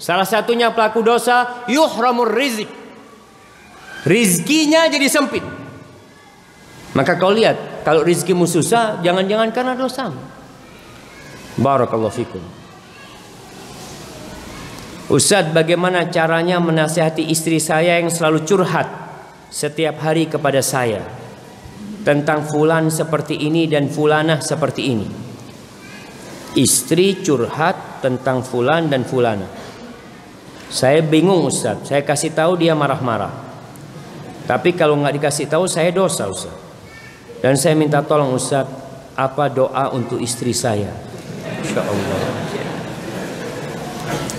Salah satunya pelaku dosa. Yuhramur rizik. Rizkinya jadi sempit. Maka kau lihat. Kalau rizkimu susah. Jangan-jangan karena dosamu. Barakallahu fikum. Ustaz, bagaimana caranya menasihati istri saya yang selalu curhat setiap hari kepada saya tentang fulan seperti ini dan fulanah seperti ini. Istri curhat tentang fulan dan fulana. Saya bingung Ustaz, saya kasih tahu dia marah-marah. Tapi kalau nggak dikasih tahu saya dosa Ustaz. Dan saya minta tolong Ustaz, apa doa untuk istri saya? Insyaallah.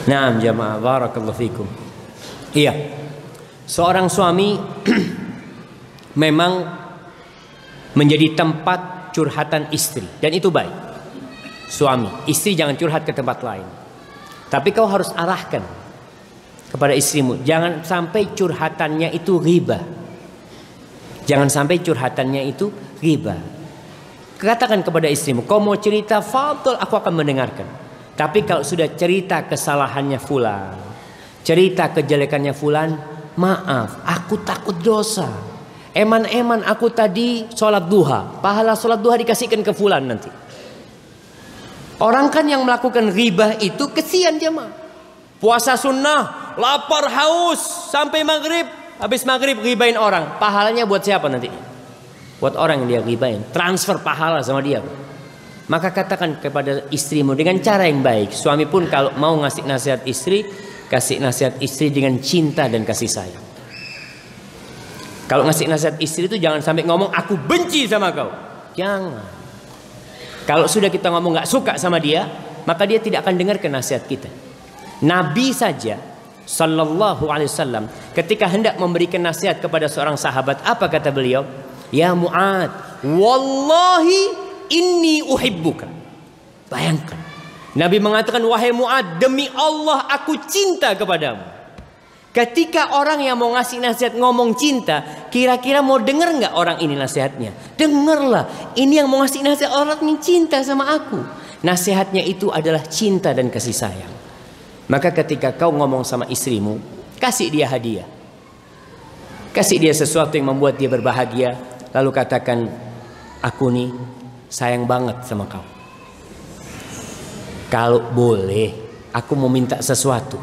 Naam jamaah barakallahu fikum. Iya. Seorang suami memang menjadi tempat curhatan istri dan itu baik. Suami, istri jangan curhat ke tempat lain. Tapi kau harus arahkan kepada istrimu, jangan sampai curhatannya itu riba. Jangan sampai curhatannya itu riba. Katakan kepada istrimu, kau mau cerita, fadl aku akan mendengarkan. Tapi kalau sudah cerita kesalahannya fulan, cerita kejelekannya fulan, maaf, aku takut dosa. Eman-eman aku tadi sholat duha, pahala sholat duha dikasihkan ke fulan nanti. Orang kan yang melakukan riba itu kesian jemaah. Puasa sunnah, lapar haus sampai maghrib, habis maghrib ribain orang, pahalanya buat siapa nanti? Buat orang yang dia gibain transfer pahala sama dia. Maka katakan kepada istrimu dengan cara yang baik. Suami pun kalau mau ngasih nasihat istri kasih nasihat istri dengan cinta dan kasih sayang. Kalau ngasih nasihat istri itu jangan sampai ngomong aku benci sama kau. Jangan. Kalau sudah kita ngomong nggak suka sama dia maka dia tidak akan dengar nasihat kita. Nabi saja Sallallahu alaihi wasallam ketika hendak memberikan nasihat kepada seorang sahabat apa kata beliau Ya Mu'ad, wallahi inni uhibbuka. Bayangkan. Nabi mengatakan, wahai Mu'ad, demi Allah aku cinta kepadamu. Ketika orang yang mau ngasih nasihat ngomong cinta, kira-kira mau denger nggak orang ini nasihatnya? Dengarlah, ini yang mau ngasih nasihat orang ini cinta sama aku. Nasihatnya itu adalah cinta dan kasih sayang. Maka ketika kau ngomong sama istrimu, kasih dia hadiah. Kasih dia sesuatu yang membuat dia berbahagia, Lalu katakan, aku nih sayang banget sama kau. Kalau boleh, aku mau minta sesuatu.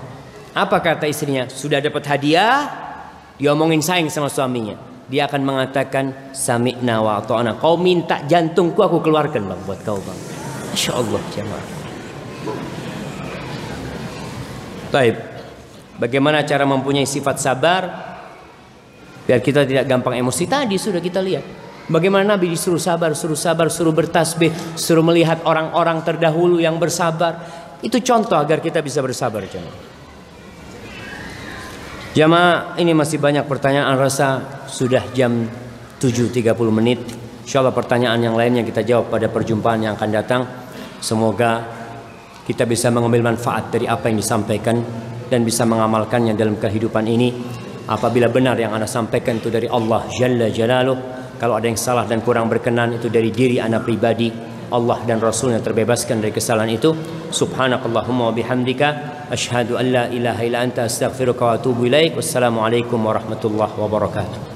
Apa kata istrinya? Sudah dapat hadiah, dia omongin sayang sama suaminya. Dia akan mengatakan, sami'na wa ta'ana. Kau minta jantungku aku keluarkan bang buat kau bang. Masya Allah jemaah. Baik. Bagaimana cara mempunyai sifat sabar? Biar kita tidak gampang emosi tadi sudah kita lihat. Bagaimana Nabi disuruh sabar, suruh sabar, suruh bertasbih, suruh melihat orang-orang terdahulu yang bersabar. Itu contoh agar kita bisa bersabar jemaah. Jamaah ini masih banyak pertanyaan rasa sudah jam 7.30 menit. Insya Allah pertanyaan yang lainnya kita jawab pada perjumpaan yang akan datang. Semoga kita bisa mengambil manfaat dari apa yang disampaikan dan bisa mengamalkannya dalam kehidupan ini apabila benar yang anda sampaikan itu dari Allah Jalla Jalaluh kalau ada yang salah dan kurang berkenan itu dari diri anda pribadi Allah dan Rasulnya terbebaskan dari kesalahan itu. Subhanakallahumma wa bihamdika asyhadu an la ilaha illa anta astaghfiruka wa atubu ilaik. Wassalamualaikum warahmatullahi wabarakatuh.